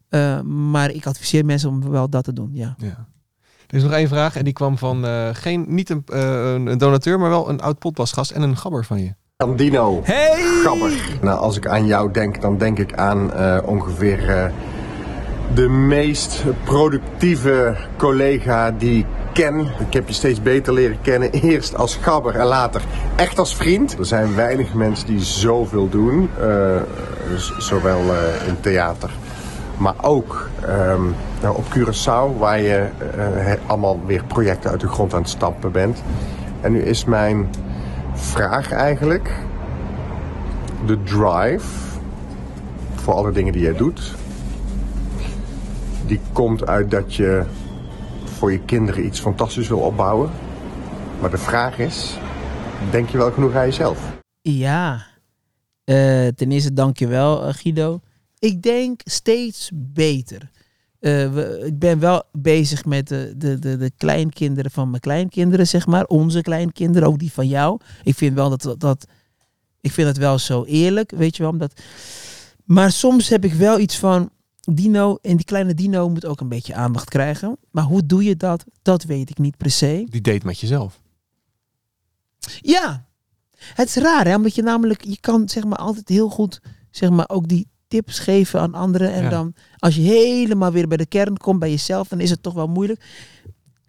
Eh, maar ik adviseer mensen om wel dat te doen, ja. Ja. Er is nog één vraag en die kwam van eh, geen, niet een, eh, een- een donateur, maar wel een oud potpasgast en een gabber van je. Andino. Hey! Gabber. Nou, als ik aan jou denk, dan denk ik aan eh, ongeveer eh, de meest productieve collega die ik ken. Ik heb je steeds beter leren kennen. Eerst als gabber en later echt als vriend. Er zijn weinig mensen die zoveel doen. eh, zowel eh, in theater, maar ook ehm, nou, op Curaçao, waar je eh, allemaal weer projecten uit de grond aan het stampen bent. En nu is mijn vraag eigenlijk de drive voor alle dingen die jij doet, die komt uit dat je voor je kinderen iets fantastisch wil opbouwen. Maar de vraag is, denk je wel genoeg aan jezelf? Ja, Eh, ten eerste dankjewel uh, Guido. Ik denk steeds beter. Eh, we, ik ben wel bezig met de, de, de, de kleinkinderen van mijn kleinkinderen, zeg maar. Onze kleinkinderen, ook die van jou. Ik vind wel dat, dat, dat ik vind het wel zo eerlijk, weet je wel. Omdat, maar soms heb ik wel iets van, Dino, en die kleine Dino moet ook een beetje aandacht krijgen. Maar hoe doe je dat? Dat weet ik niet per se. Die date met jezelf. Ja, het is raar, hè? Omdat je namelijk, je kan zeg maar altijd heel goed, zeg maar, ook die tips geven aan anderen. En Ja. dan, als je helemaal weer bij de kern komt, bij jezelf, dan is het toch wel moeilijk.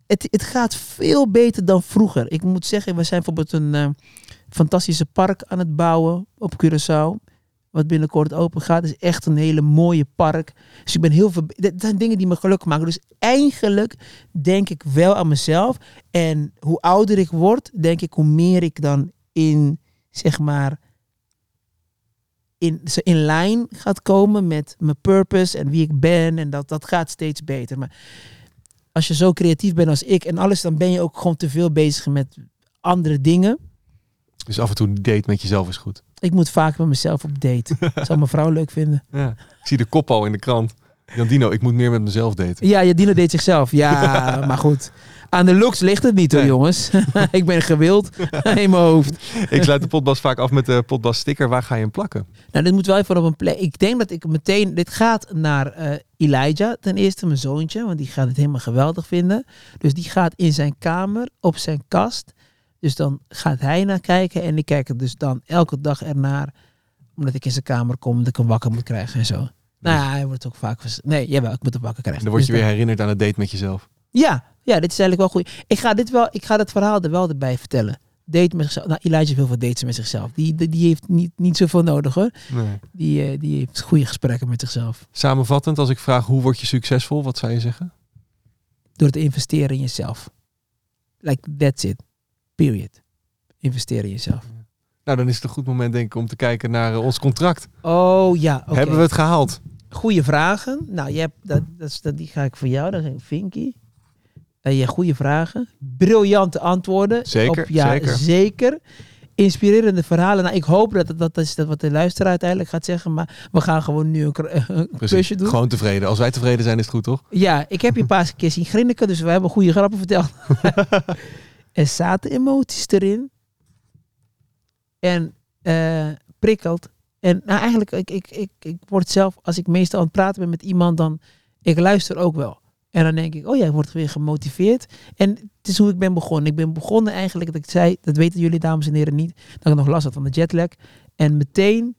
Het, het gaat veel beter dan vroeger. Ik moet zeggen, we zijn bijvoorbeeld een eh, fantastische park aan het bouwen op Curaçao. Wat binnenkort open gaat. Is echt een hele mooie park. Dus ik ben heel veel. Dat zijn dingen die me gelukkig maken. Dus eigenlijk denk ik wel aan mezelf. En hoe ouder ik word, denk ik hoe meer ik dan in, zeg maar, in, in lijn gaat komen met mijn purpose en wie ik ben. En dat, dat gaat steeds beter. Maar als je zo creatief bent als ik en alles, dan ben je ook gewoon te veel bezig met andere dingen. Dus af en toe een date met jezelf is goed. Ik moet vaak met mezelf op date. Zou mijn vrouw leuk vinden. Ja. Ik zie de kop al in de krant. Jan Dino, ik moet meer met mezelf daten. Ja, je Dino deed zichzelf. Ja, maar goed. Aan de looks ligt het niet hoor, Nee. jongens. ik ben gewild in mijn hoofd. Ik sluit de potbas vaak af met de potbas sticker. Waar ga je hem plakken? Nou, dit moet wel even op een plek. Ik denk dat ik meteen. Dit gaat naar eh, Elijah, ten eerste mijn zoontje, want die gaat het helemaal geweldig vinden. Dus die gaat in zijn kamer, op zijn kast. Dus dan gaat hij naar kijken en ik kijk er dus dan elke dag ernaar. Omdat ik in zijn kamer kom, dat ik hem wakker moet krijgen en zo. Nou ja, hij wordt ook vaak... Nee, jawel, ik moet hem wakker En krijgen. dan word je Dus weer herinnerd aan het date met jezelf. Ja, ja, dit is eigenlijk wel goed. Ik ga dit wel, ik ga dat verhaal er wel erbij vertellen. Date met zichzelf. Nou, Elijah veel dates met zichzelf. Die, die, die heeft niet, niet zoveel nodig hoor. Nee. Die, eh, die heeft goede gesprekken met zichzelf. Samenvattend, als ik vraag hoe word je succesvol, wat zou je zeggen? Door te investeren in jezelf. Like, that's it. Period. Investeer in jezelf. Nou, dan is het een goed moment denk ik om te kijken naar eh, ons contract. Oh ja. Hebben we het gehaald? Goeie vragen. Nou, je hebt, dat, dat, die ga ik voor jou. Een Vinky. En je goede vragen. Briljante antwoorden. Zeker, Op, ja, zeker. zeker. Inspirerende verhalen. Nou, ik hoop dat dat, dat is dat wat de luisteraar uiteindelijk gaat zeggen. Maar we gaan gewoon nu een, quizje doen. Gewoon tevreden. Als wij tevreden zijn is het goed, toch? Ja, ik heb je een paar keer zien grinniken. Dus we hebben goede grappen verteld. er zaten emoties erin. En eh prikkeld. En nou, eigenlijk, ik, ik, ik, ik word zelf, als ik meestal aan het praten ben met iemand, dan ik luister ook wel. En dan denk ik, oh ja, ik word weer gemotiveerd. En het is hoe ik ben begonnen. Ik ben begonnen eigenlijk, dat ik zei, dat weten jullie dames en heren niet, dat ik nog last had van de jetlag. En meteen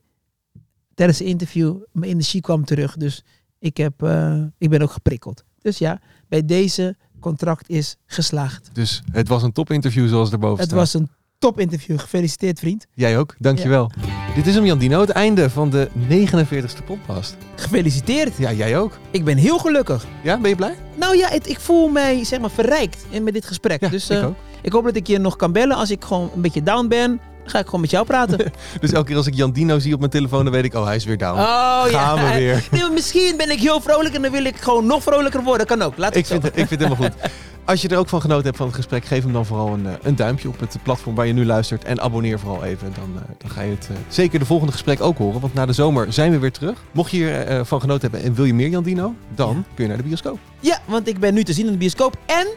tijdens het interview, mijn energie kwam terug. Dus ik, heb, eh, ik ben ook geprikkeld. Dus ja, bij deze contract is geslaagd. Dus het was een topinterview zoals erboven Het staat. was een top interview. Gefeliciteerd vriend. Jij ook, dankjewel. Dit is hem Jan Dino, het einde van de 49ste podcast. Gefeliciteerd. Ja, jij ook. Ik ben heel gelukkig. Ja, ben je blij? Nou ja, het, ik voel mij zeg maar verrijkt in, met dit gesprek. Ja, dus ik eh, ook. ik hoop dat ik je nog kan bellen. Als ik gewoon een beetje down ben, dan ga ik gewoon met jou praten. Dus elke keer als ik Jan Dino zie op mijn telefoon, dan weet ik, oh, hij is weer down. Oh Gaan ja. we weer. Nee, misschien ben ik heel vrolijk en dan wil ik gewoon nog vrolijker worden. Kan ook. Laat Ik het zo. vind, ik vind het helemaal goed. Als je er ook van genoten hebt van het gesprek, geef hem dan vooral een, eh, een duimpje op het platform waar je nu luistert. En abonneer vooral even. Dan, eh, dan ga je het eh, zeker de volgende gesprek ook horen. Want na de zomer zijn we weer terug. Mocht je hier eh, van genoten hebben en wil je meer Jan Dino, dan kun je naar de bioscoop. Ja, want ik ben nu te zien in de bioscoop. En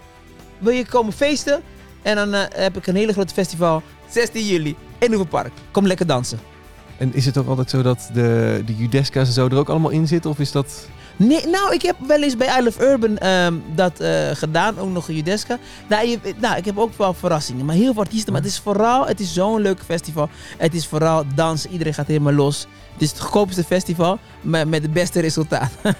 wil je komen feesten? En dan heb ik een hele grote festival. 16 juli in Hoevenpark. Kom lekker dansen. En is het ook altijd zo dat de, de Judesca's en zo er ook allemaal in zitten? Of is dat... Nee, nou, ik heb wel eens bij I Love Urban ehm, dat eh, gedaan, ook nog een Judeska. Nou, je, nou, ik heb ook wel verrassingen, maar heel veel artiesten. Maar het is vooral, het is zo'n leuk festival. Het is vooral dansen, iedereen gaat helemaal los. Het is het goedkoopste festival, maar met het beste resultaat.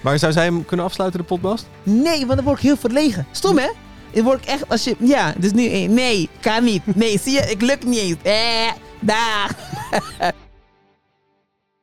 Maar zou zij hem kunnen afsluiten, de potbast? Nee, want dan word ik heel verlegen. Stom, hè? Dan word ik echt, als je, ja, dus nu, eh, nee, kan niet. Nee, zie je, ik lukt niet eens. Eh, dag.